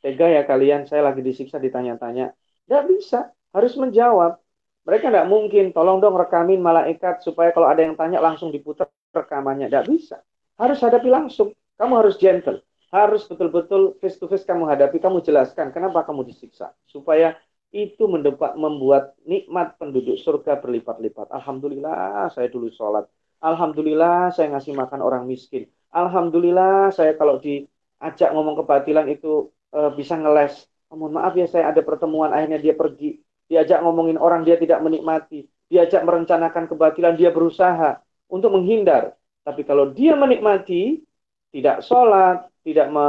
tega ya kalian, saya lagi disiksa ditanya-tanya. Tidak bisa, harus menjawab. Mereka tidak mungkin, tolong dong rekamin malaikat supaya kalau ada yang tanya langsung diputar rekamannya. Tidak bisa. Harus hadapi langsung. Kamu harus gentle. Harus betul-betul face to face kamu hadapi, kamu jelaskan kenapa kamu disiksa. Supaya itu mendepak, membuat nikmat penduduk surga berlipat-lipat. Alhamdulillah saya dulu sholat. Alhamdulillah saya ngasih makan orang miskin. Alhamdulillah saya kalau diajak ngomong kebatilan itu e, bisa ngeles. Oh, mohon maaf ya saya ada pertemuan akhirnya dia pergi diajak ngomongin orang dia tidak menikmati, diajak merencanakan kebatilan dia berusaha untuk menghindar. Tapi kalau dia menikmati, tidak sholat, tidak me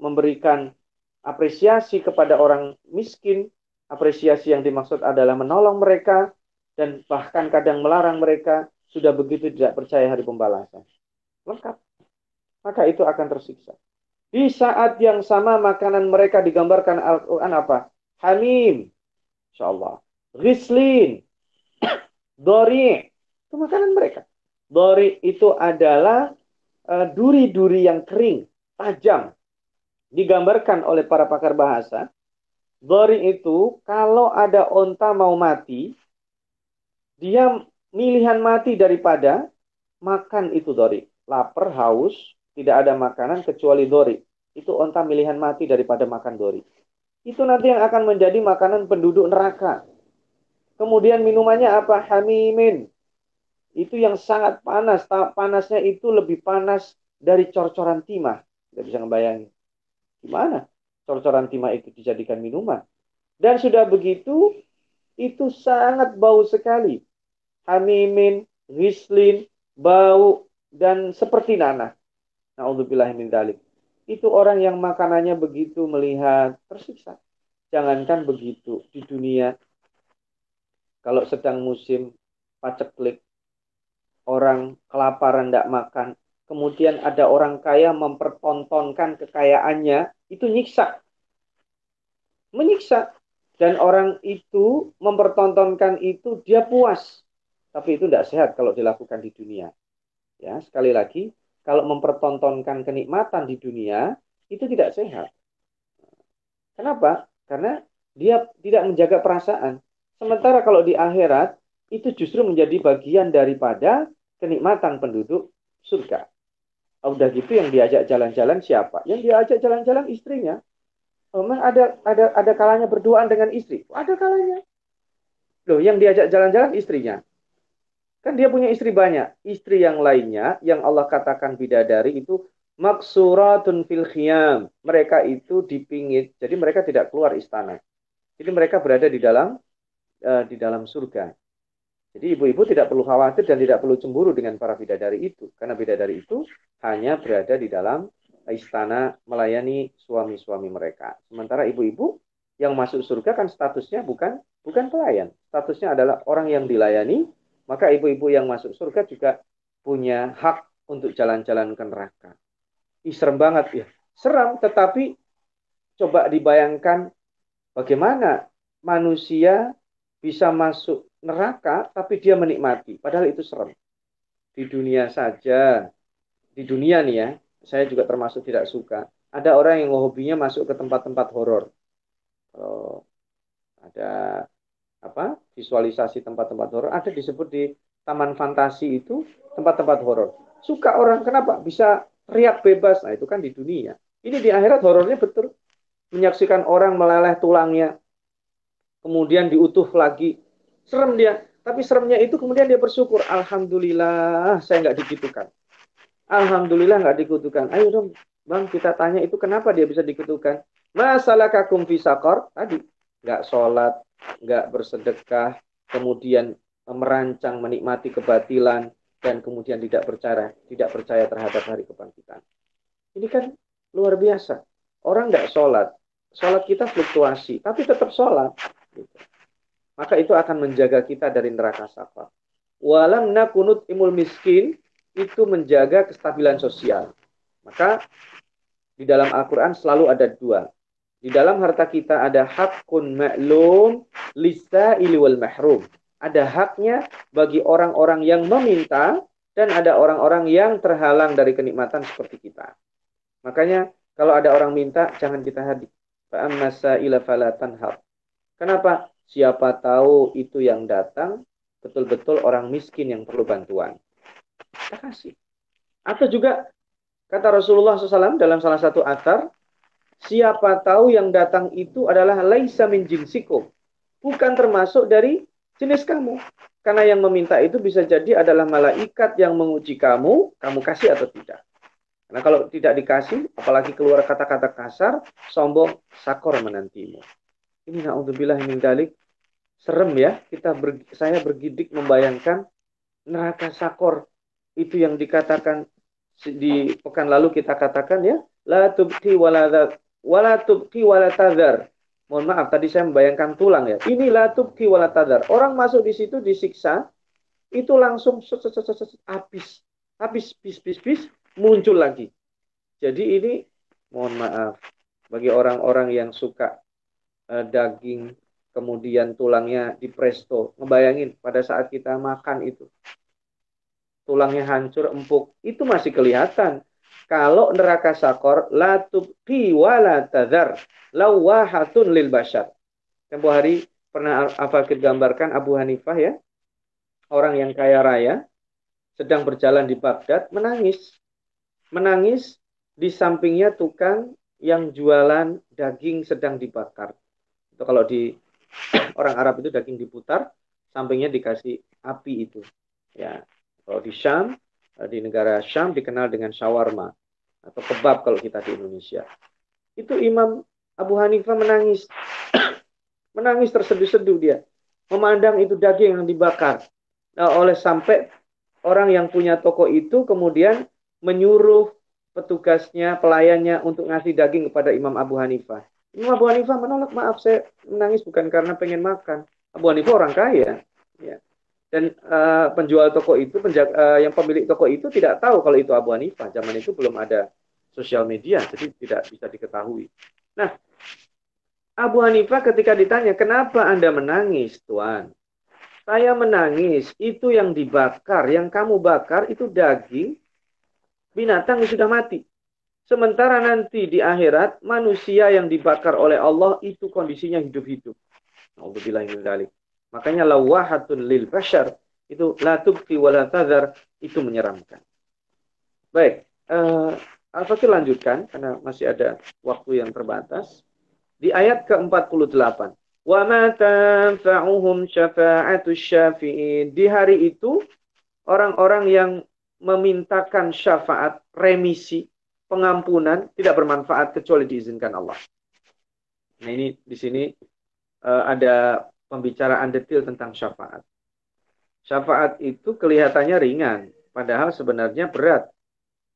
memberikan apresiasi kepada orang miskin, apresiasi yang dimaksud adalah menolong mereka dan bahkan kadang melarang mereka, sudah begitu tidak percaya hari pembalasan. Lengkap. Maka itu akan tersiksa. Di saat yang sama makanan mereka digambarkan Al-Quran apa? Hamim. Insya Allah. Rislin. Dori. Itu makanan mereka. Dori itu adalah eh, duri-duri uh, yang kering, tajam. Digambarkan oleh para pakar bahasa. Dori itu kalau ada onta mau mati, dia milihan mati daripada makan itu dori. Lapar, haus, tidak ada makanan kecuali dori. Itu onta milihan mati daripada makan dori itu nanti yang akan menjadi makanan penduduk neraka. Kemudian minumannya apa? Hamimin. Itu yang sangat panas. Panasnya itu lebih panas dari cor-coran timah. Tidak bisa ngebayangin. Gimana cor-coran timah itu dijadikan minuman? Dan sudah begitu, itu sangat bau sekali. Hamimin, rislin, bau, dan seperti nanah. Na'udzubillah itu orang yang makanannya begitu melihat tersiksa. Jangankan begitu di dunia, kalau sedang musim paceklik, orang kelaparan tidak makan, kemudian ada orang kaya mempertontonkan kekayaannya, itu nyiksa. menyiksa dan orang itu mempertontonkan itu dia puas tapi itu tidak sehat kalau dilakukan di dunia ya sekali lagi kalau mempertontonkan kenikmatan di dunia itu tidak sehat kenapa karena dia tidak menjaga perasaan sementara kalau di akhirat itu justru menjadi bagian daripada kenikmatan penduduk surga udah gitu yang diajak jalan-jalan siapa yang diajak jalan-jalan istrinya Memang ada ada ada kalanya berduaan dengan istri. Ada kalanya. Loh, yang diajak jalan-jalan istrinya. Kan dia punya istri banyak. Istri yang lainnya yang Allah katakan bidadari itu maksuratun fil khiyam. Mereka itu dipingit. Jadi mereka tidak keluar istana. Jadi mereka berada di dalam uh, di dalam surga. Jadi ibu-ibu tidak perlu khawatir dan tidak perlu cemburu dengan para bidadari itu. Karena bidadari itu hanya berada di dalam istana melayani suami-suami mereka. Sementara ibu-ibu yang masuk surga kan statusnya bukan bukan pelayan. Statusnya adalah orang yang dilayani, maka ibu-ibu yang masuk surga juga punya hak untuk jalan-jalan ke neraka. Ih, serem banget ya. Seram, tetapi coba dibayangkan bagaimana manusia bisa masuk neraka tapi dia menikmati. Padahal itu serem. Di dunia saja, di dunia nih ya, saya juga termasuk tidak suka. Ada orang yang hobinya masuk ke tempat-tempat horor. Uh, ada apa visualisasi tempat-tempat horor ada disebut di taman fantasi itu tempat-tempat horor. Suka orang kenapa? Bisa teriak bebas. Nah, itu kan di dunia. Ini di akhirat horornya betul. Menyaksikan orang meleleh tulangnya. Kemudian diutuh lagi. Serem dia. Tapi seremnya itu kemudian dia bersyukur. Alhamdulillah saya nggak digitukan. Alhamdulillah nggak dikutukan. Ayo dong, bang kita tanya itu kenapa dia bisa dikutukan? Masalah kakum fisakor tadi nggak sholat, nggak bersedekah, kemudian merancang menikmati kebatilan dan kemudian tidak percaya tidak percaya terhadap hari kebangkitan. Ini kan luar biasa. Orang nggak sholat, sholat kita fluktuasi, tapi tetap sholat. Gitu. Maka itu akan menjaga kita dari neraka sakar. Walam nakunut imul miskin itu menjaga kestabilan sosial. Maka di dalam Al-Quran selalu ada dua. Di dalam harta kita ada hakun ma'lum lisa wal mahrum. Ada haknya bagi orang-orang yang meminta dan ada orang-orang yang terhalang dari kenikmatan seperti kita. Makanya kalau ada orang minta jangan kita hadir. Fa'ammasa ila falatan Kenapa? Siapa tahu itu yang datang betul-betul orang miskin yang perlu bantuan kita kasih. Atau juga kata Rasulullah SAW dalam salah satu atar, siapa tahu yang datang itu adalah laisa min jinsikum. Bukan termasuk dari jenis kamu. Karena yang meminta itu bisa jadi adalah malaikat yang menguji kamu, kamu kasih atau tidak. Karena kalau tidak dikasih, apalagi keluar kata-kata kasar, sombong, sakor menantimu. Ini na'udzubillah min dalik. Serem ya, kita ber, saya bergidik membayangkan neraka sakor itu yang dikatakan di pekan lalu kita katakan ya la tubqi wala wala tubqi wala tadhar. Mohon maaf tadi saya membayangkan tulang ya. Ini la tubqi wala tadhar. Orang masuk di situ disiksa itu langsung habis. Habis bis bis bis muncul lagi. Jadi ini mohon maaf bagi orang-orang yang suka uh, daging kemudian tulangnya di presto. Ngebayangin pada saat kita makan itu tulangnya hancur empuk itu masih kelihatan kalau neraka sakor la tubqi wa la tadhar lawahatun lil bashar. Tempo hari pernah Afakir gambarkan Abu Hanifah ya orang yang kaya raya sedang berjalan di Baghdad menangis. Menangis di sampingnya tukang yang jualan daging sedang dibakar. Itu kalau di orang Arab itu daging diputar sampingnya dikasih api itu. Ya kalau di Syam, di negara Syam dikenal dengan shawarma atau kebab kalau kita di Indonesia. Itu Imam Abu Hanifah menangis. menangis terseduh-seduh dia. Memandang itu daging yang dibakar. Nah, oleh sampai orang yang punya toko itu kemudian menyuruh petugasnya, pelayannya untuk ngasih daging kepada Imam Abu Hanifah. Imam Abu Hanifah menolak, maaf saya menangis bukan karena pengen makan. Abu Hanifah orang kaya. Ya dan uh, penjual toko itu penjaga, uh, yang pemilik toko itu tidak tahu kalau itu Abu Hanifah zaman itu belum ada sosial media jadi tidak bisa diketahui nah Abu Hanifah ketika ditanya, kenapa Anda menangis, Tuan? Saya menangis, itu yang dibakar, yang kamu bakar itu daging binatang yang sudah mati. Sementara nanti di akhirat, manusia yang dibakar oleh Allah itu kondisinya hidup-hidup. Makanya lawahatun lil bashar itu la tubqi wa itu menyeramkan. Baik, uh, Al-Fakir lanjutkan karena masih ada waktu yang terbatas. Di ayat ke-48. Wa ma tanfa'uhum syafa'atu syafi'in. Di hari itu orang-orang yang memintakan syafaat, remisi, pengampunan tidak bermanfaat kecuali diizinkan Allah. Nah ini di sini uh, ada pembicaraan detail tentang syafaat. Syafaat itu kelihatannya ringan, padahal sebenarnya berat.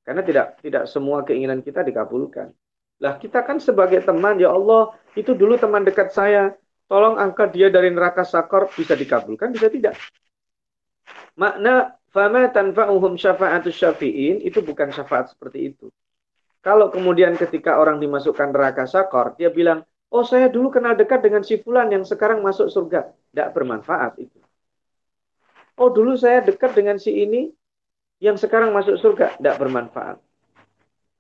Karena tidak tidak semua keinginan kita dikabulkan. Lah kita kan sebagai teman, ya Allah, itu dulu teman dekat saya, tolong angkat dia dari neraka sakor, bisa dikabulkan, bisa tidak. Makna fama tanfa'uhum syafa'atu syafi'in, itu bukan syafaat seperti itu. Kalau kemudian ketika orang dimasukkan neraka sakor, dia bilang, oh saya dulu kenal dekat dengan si fulan yang sekarang masuk surga. Tidak bermanfaat itu. Oh dulu saya dekat dengan si ini yang sekarang masuk surga. Tidak bermanfaat.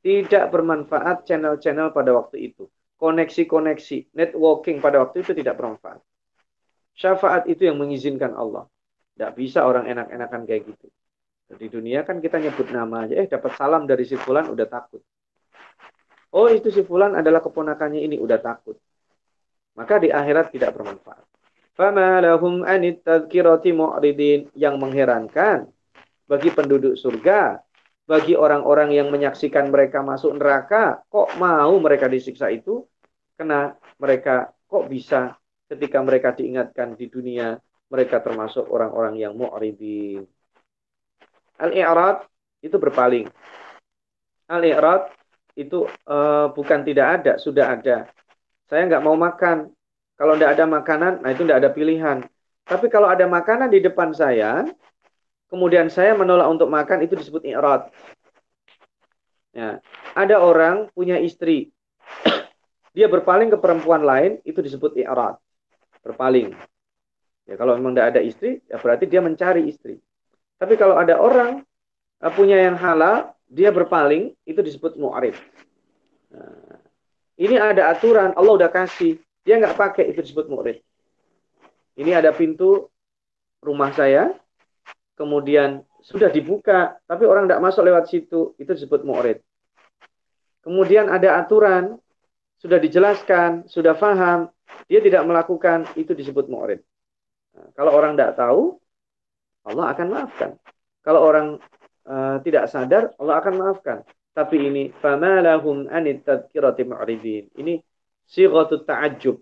Tidak bermanfaat channel-channel pada waktu itu. Koneksi-koneksi, networking pada waktu itu tidak bermanfaat. Syafaat itu yang mengizinkan Allah. Tidak bisa orang enak-enakan kayak gitu. Di dunia kan kita nyebut nama aja, eh dapat salam dari si Fulan udah takut. Oh itu si Fulan adalah keponakannya ini, udah takut. Maka di akhirat tidak bermanfaat. Fama lahum anit mu'ridin. Yang mengherankan bagi penduduk surga bagi orang-orang yang menyaksikan mereka masuk neraka, kok mau mereka disiksa itu? Karena mereka kok bisa ketika mereka diingatkan di dunia, mereka termasuk orang-orang yang mu'ridin. Al-i'rad itu berpaling. Al-i'rad itu uh, bukan tidak ada, sudah ada. Saya nggak mau makan. Kalau tidak ada makanan, nah itu tidak ada pilihan. Tapi kalau ada makanan di depan saya, kemudian saya menolak untuk makan itu disebut i'rad. Ya, ada orang punya istri, dia berpaling ke perempuan lain itu disebut i'rad. Berpaling. Ya, kalau memang tidak ada istri, ya berarti dia mencari istri. Tapi kalau ada orang uh, punya yang halal, dia berpaling itu disebut mu'arif. Nah, ini ada aturan, Allah udah kasih, dia nggak pakai itu disebut mu'arif. Ini ada pintu rumah saya, kemudian sudah dibuka, tapi orang tidak masuk lewat situ, itu disebut mu'rid. Kemudian ada aturan, sudah dijelaskan, sudah faham, dia tidak melakukan, itu disebut mu'rid. Nah, kalau orang tidak tahu, Allah akan maafkan. Kalau orang Eh, tidak sadar Allah akan maafkan. Tapi ini famalahum anit. Ini sighatut ta'ajjub.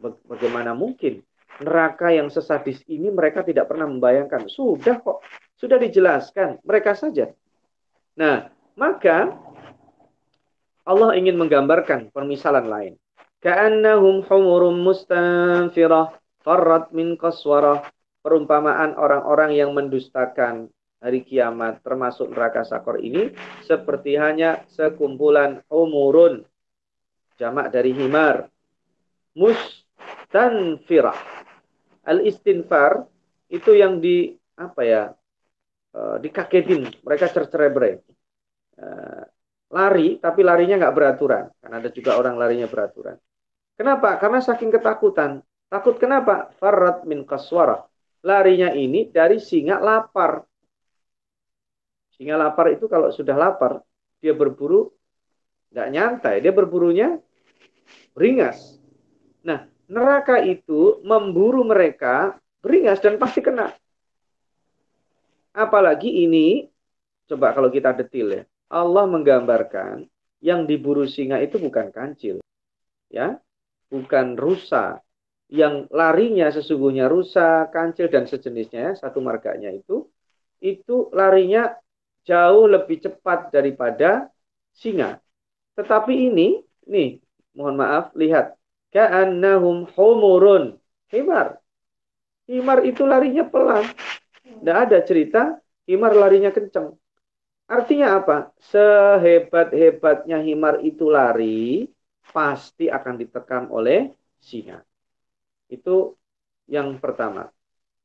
Bagaimana mungkin neraka yang sesadis ini mereka tidak pernah membayangkan. Sudah kok, sudah dijelaskan mereka saja. Nah, maka Allah ingin menggambarkan permisalan lain. Ka'annahum humurum mustanfirah farrat min qaswarah. Perumpamaan orang-orang yang mendustakan hari kiamat termasuk neraka sakor ini seperti hanya sekumpulan humurun jamak dari himar mustanfirah al-istinfar itu yang di apa ya uh, dikagetin mereka cercerebre. Uh, lari tapi larinya nggak beraturan karena ada juga orang larinya beraturan. Kenapa? Karena saking ketakutan. Takut kenapa? Farat min kaswara. Larinya ini dari singa lapar singa lapar itu kalau sudah lapar dia berburu nggak nyantai. Dia berburunya beringas. Nah neraka itu memburu mereka beringas dan pasti kena. Apalagi ini, coba kalau kita detil ya, Allah menggambarkan yang diburu singa itu bukan kancil, ya, bukan rusa, yang larinya sesungguhnya rusa, kancil dan sejenisnya, satu marganya itu, itu larinya jauh lebih cepat daripada singa. Tetapi ini, nih, mohon maaf, lihat Ka'annahum humurun. Himar. Himar itu larinya pelan. Tidak ada cerita himar larinya kencang. Artinya apa? Sehebat-hebatnya himar itu lari, pasti akan ditekan oleh singa. Itu yang pertama.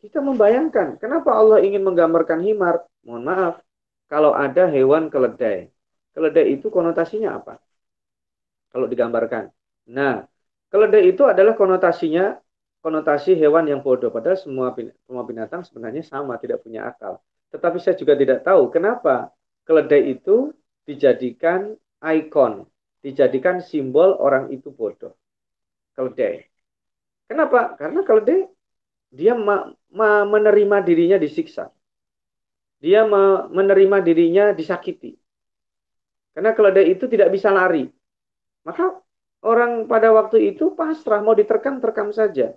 Kita membayangkan kenapa Allah ingin menggambarkan himar. Mohon maaf, kalau ada hewan keledai. Keledai itu konotasinya apa? Kalau digambarkan. Nah, keledai itu adalah konotasinya konotasi hewan yang bodoh. Padahal semua semua binatang sebenarnya sama, tidak punya akal. Tetapi saya juga tidak tahu kenapa keledai itu dijadikan ikon, dijadikan simbol orang itu bodoh. Keledai. Kenapa? Karena keledai dia ma ma menerima dirinya disiksa. Dia ma menerima dirinya disakiti. Karena keledai itu tidak bisa lari. Maka orang pada waktu itu pasrah mau diterkam-terkam saja.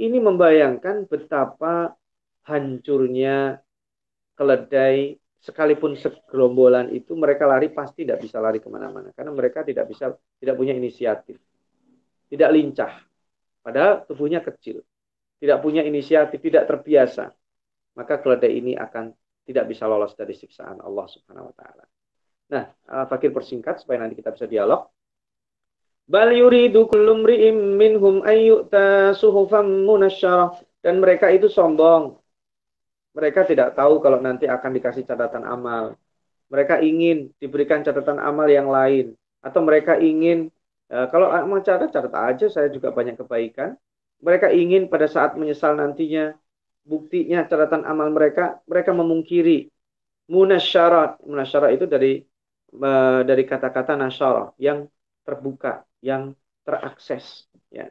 Ini membayangkan betapa hancurnya keledai sekalipun segerombolan itu mereka lari pasti tidak bisa lari ke mana-mana karena mereka tidak bisa tidak punya inisiatif tidak lincah padahal tubuhnya kecil tidak punya inisiatif tidak terbiasa maka keledai ini akan tidak bisa lolos dari siksaan Allah Subhanahu wa taala. Nah, uh, fakir persingkat supaya nanti kita bisa dialog. Bal yuridu kullu minhum ayyuta suhufan dan mereka itu sombong mereka tidak tahu kalau nanti akan dikasih catatan amal. Mereka ingin diberikan catatan amal yang lain. Atau mereka ingin, e, kalau mau catat, catat aja, saya juga banyak kebaikan. Mereka ingin pada saat menyesal nantinya, buktinya catatan amal mereka, mereka memungkiri. Munasyarat. Munasyarat itu dari e, dari kata-kata nasyarah, yang terbuka, yang terakses. Ya.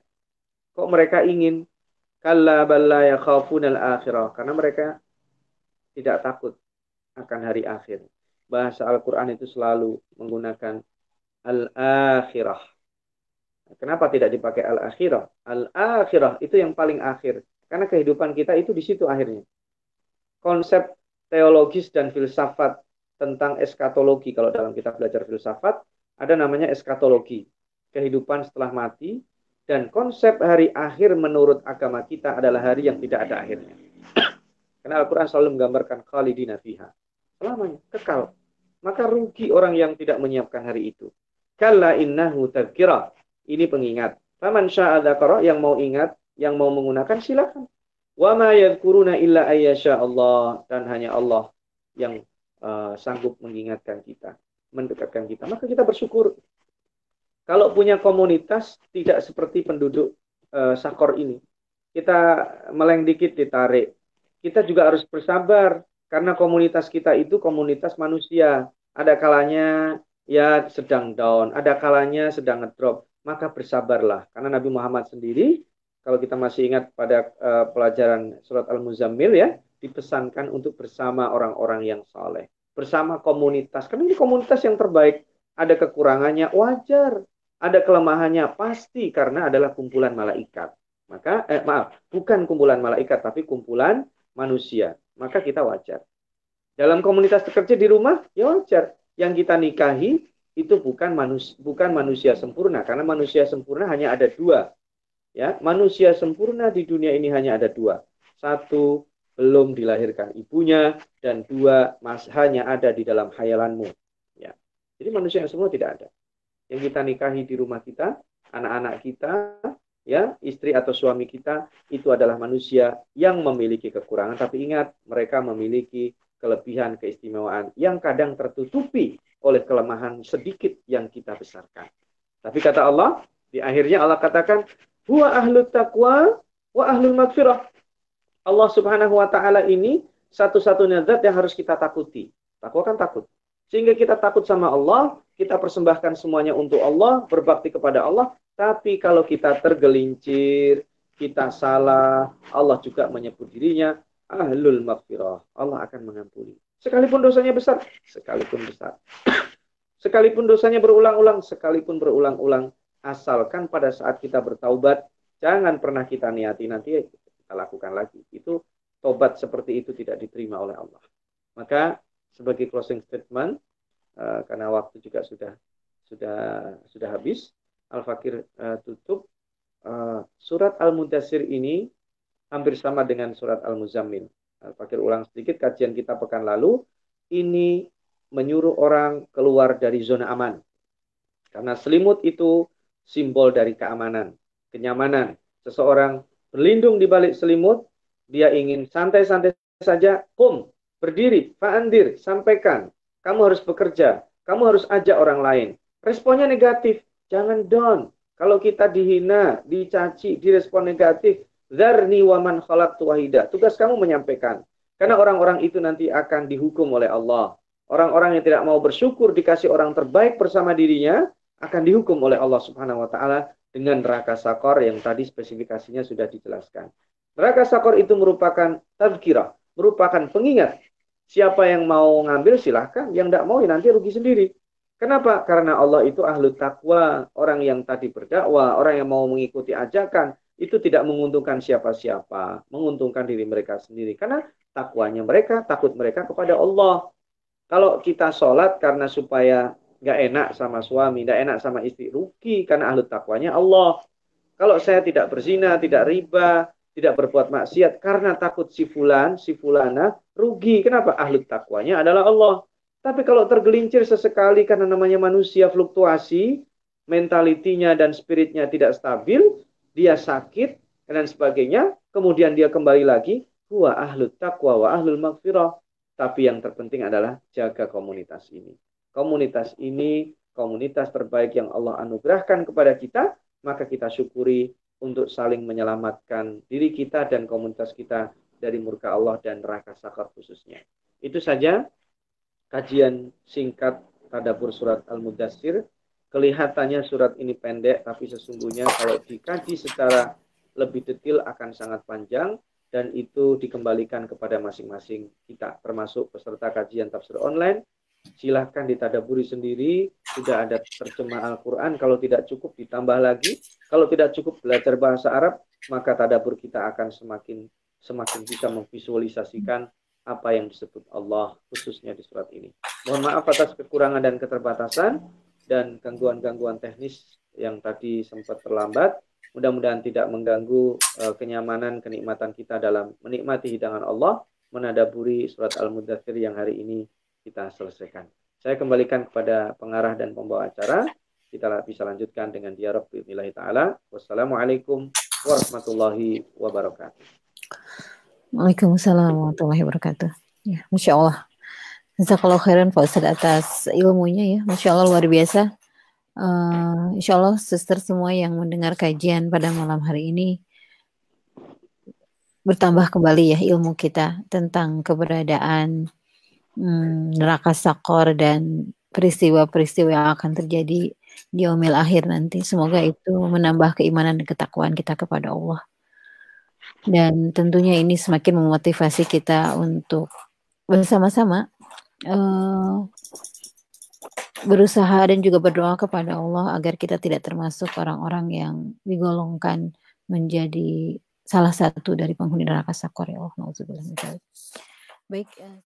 Kok mereka ingin kalla balla yakhafun al-akhirah karena mereka tidak takut akan hari akhir. Bahasa Al-Quran itu selalu menggunakan al-akhirah. Kenapa tidak dipakai al-akhirah? Al-akhirah itu yang paling akhir. Karena kehidupan kita itu di situ akhirnya. Konsep teologis dan filsafat tentang eskatologi. Kalau dalam kita belajar filsafat, ada namanya eskatologi. Kehidupan setelah mati. Dan konsep hari akhir menurut agama kita adalah hari yang tidak ada akhirnya. Karena Al-Quran selalu menggambarkan khalidina fiha. Selamanya, kekal. Maka rugi orang yang tidak menyiapkan hari itu. Kalla innahu tadkira. Ini pengingat. Faman sya'adakara yang mau ingat, yang mau menggunakan silakan. Wa ma yadkuruna illa ayyasha Allah. Dan hanya Allah yang uh, sanggup mengingatkan kita. Mendekatkan kita. Maka kita bersyukur. Kalau punya komunitas tidak seperti penduduk uh, Sakor ini. Kita meleng dikit ditarik kita juga harus bersabar karena komunitas kita itu komunitas manusia. Ada kalanya ya sedang down, ada kalanya sedang ngedrop. Maka bersabarlah karena Nabi Muhammad sendiri kalau kita masih ingat pada uh, pelajaran surat Al-Muzammil ya, dipesankan untuk bersama orang-orang yang saleh, bersama komunitas. Karena ini komunitas yang terbaik. Ada kekurangannya wajar, ada kelemahannya pasti karena adalah kumpulan malaikat. Maka eh, maaf, bukan kumpulan malaikat tapi kumpulan manusia, maka kita wajar. Dalam komunitas bekerja di rumah, ya wajar. Yang kita nikahi itu bukan manusia, bukan manusia sempurna, karena manusia sempurna hanya ada dua. Ya, manusia sempurna di dunia ini hanya ada dua. Satu belum dilahirkan ibunya dan dua mas hanya ada di dalam hayalanmu. Ya. Jadi manusia yang semua tidak ada. Yang kita nikahi di rumah kita, anak-anak kita, ya istri atau suami kita itu adalah manusia yang memiliki kekurangan tapi ingat mereka memiliki kelebihan keistimewaan yang kadang tertutupi oleh kelemahan sedikit yang kita besarkan tapi kata Allah di akhirnya Allah katakan huwa ahlu taqwa wa ahlul magfirah Allah subhanahu wa ta'ala ini satu-satunya zat yang harus kita takuti takwa kan takut sehingga kita takut sama Allah kita persembahkan semuanya untuk Allah berbakti kepada Allah tapi kalau kita tergelincir, kita salah, Allah juga menyebut dirinya ahlul maghfirah. Allah akan mengampuni. Sekalipun dosanya besar, sekalipun besar. sekalipun dosanya berulang-ulang, sekalipun berulang-ulang, asalkan pada saat kita bertaubat, jangan pernah kita niati nanti kita lakukan lagi. Itu tobat seperti itu tidak diterima oleh Allah. Maka sebagai closing statement, uh, karena waktu juga sudah sudah sudah habis, Al-Fakir uh, tutup uh, surat Al-Mudassir ini hampir sama dengan surat Al-Muzammil. Al-Fakir ulang sedikit kajian kita pekan lalu. Ini menyuruh orang keluar dari zona aman. Karena selimut itu simbol dari keamanan. kenyamanan. Seseorang berlindung di balik selimut, dia ingin santai-santai saja, kum, berdiri, fa'andir, sampaikan. Kamu harus bekerja, kamu harus ajak orang lain. Responnya negatif, jangan down. Kalau kita dihina, dicaci, direspon negatif, Zarni waman khalaq wahida. Tugas kamu menyampaikan. Karena orang-orang itu nanti akan dihukum oleh Allah. Orang-orang yang tidak mau bersyukur dikasih orang terbaik bersama dirinya akan dihukum oleh Allah Subhanahu wa taala dengan neraka sakor yang tadi spesifikasinya sudah dijelaskan. Neraka sakor itu merupakan tazkirah, merupakan pengingat. Siapa yang mau ngambil silahkan, yang tidak mau ya nanti rugi sendiri. Kenapa? Karena Allah itu ahlu takwa, orang yang tadi berdakwah, orang yang mau mengikuti ajakan, itu tidak menguntungkan siapa-siapa, menguntungkan diri mereka sendiri. Karena takwanya mereka, takut mereka kepada Allah. Kalau kita sholat karena supaya nggak enak sama suami, nggak enak sama istri, rugi karena ahlu takwanya Allah. Kalau saya tidak berzina, tidak riba, tidak berbuat maksiat karena takut si fulan, si fulana, rugi. Kenapa? Ahlu takwanya adalah Allah. Tapi kalau tergelincir sesekali karena namanya manusia fluktuasi, mentalitinya dan spiritnya tidak stabil, dia sakit dan sebagainya, kemudian dia kembali lagi, huwa ahlut taqwa wa ahlul maghfirah. Tapi yang terpenting adalah jaga komunitas ini. Komunitas ini komunitas terbaik yang Allah anugerahkan kepada kita, maka kita syukuri untuk saling menyelamatkan diri kita dan komunitas kita dari murka Allah dan neraka sakar khususnya. Itu saja kajian singkat Tadabur Surat Al-Mudassir Kelihatannya surat ini pendek, tapi sesungguhnya kalau dikaji secara lebih detail akan sangat panjang dan itu dikembalikan kepada masing-masing kita, termasuk peserta kajian tafsir online. Silahkan ditadaburi sendiri, sudah ada terjemah Al-Quran, kalau tidak cukup ditambah lagi. Kalau tidak cukup belajar bahasa Arab, maka tadabur kita akan semakin semakin bisa memvisualisasikan apa yang disebut Allah khususnya di surat ini. Mohon maaf atas kekurangan dan keterbatasan dan gangguan-gangguan teknis yang tadi sempat terlambat. Mudah-mudahan tidak mengganggu uh, kenyamanan, kenikmatan kita dalam menikmati hidangan Allah, menadaburi surat Al-Mudathir yang hari ini kita selesaikan. Saya kembalikan kepada pengarah dan pembawa acara. Kita bisa lanjutkan dengan dialog bismillah ta'ala. Wassalamualaikum warahmatullahi wabarakatuh. Waalaikumsalam warahmatullahi wabarakatuh. Ya, Masya Allah. Jazakallah khairan Pak Ustadz atas ilmunya ya. Masya Allah luar biasa. Uh, insya Allah suster semua yang mendengar kajian pada malam hari ini bertambah kembali ya ilmu kita tentang keberadaan hmm, neraka sakor dan peristiwa-peristiwa yang akan terjadi di omil akhir nanti. Semoga itu menambah keimanan dan ketakwaan kita kepada Allah. Dan tentunya ini semakin memotivasi kita untuk bersama-sama uh, berusaha dan juga berdoa kepada Allah agar kita tidak termasuk orang-orang yang digolongkan menjadi salah satu dari penghuni neraka sakor ya Allah. Baik. Uh,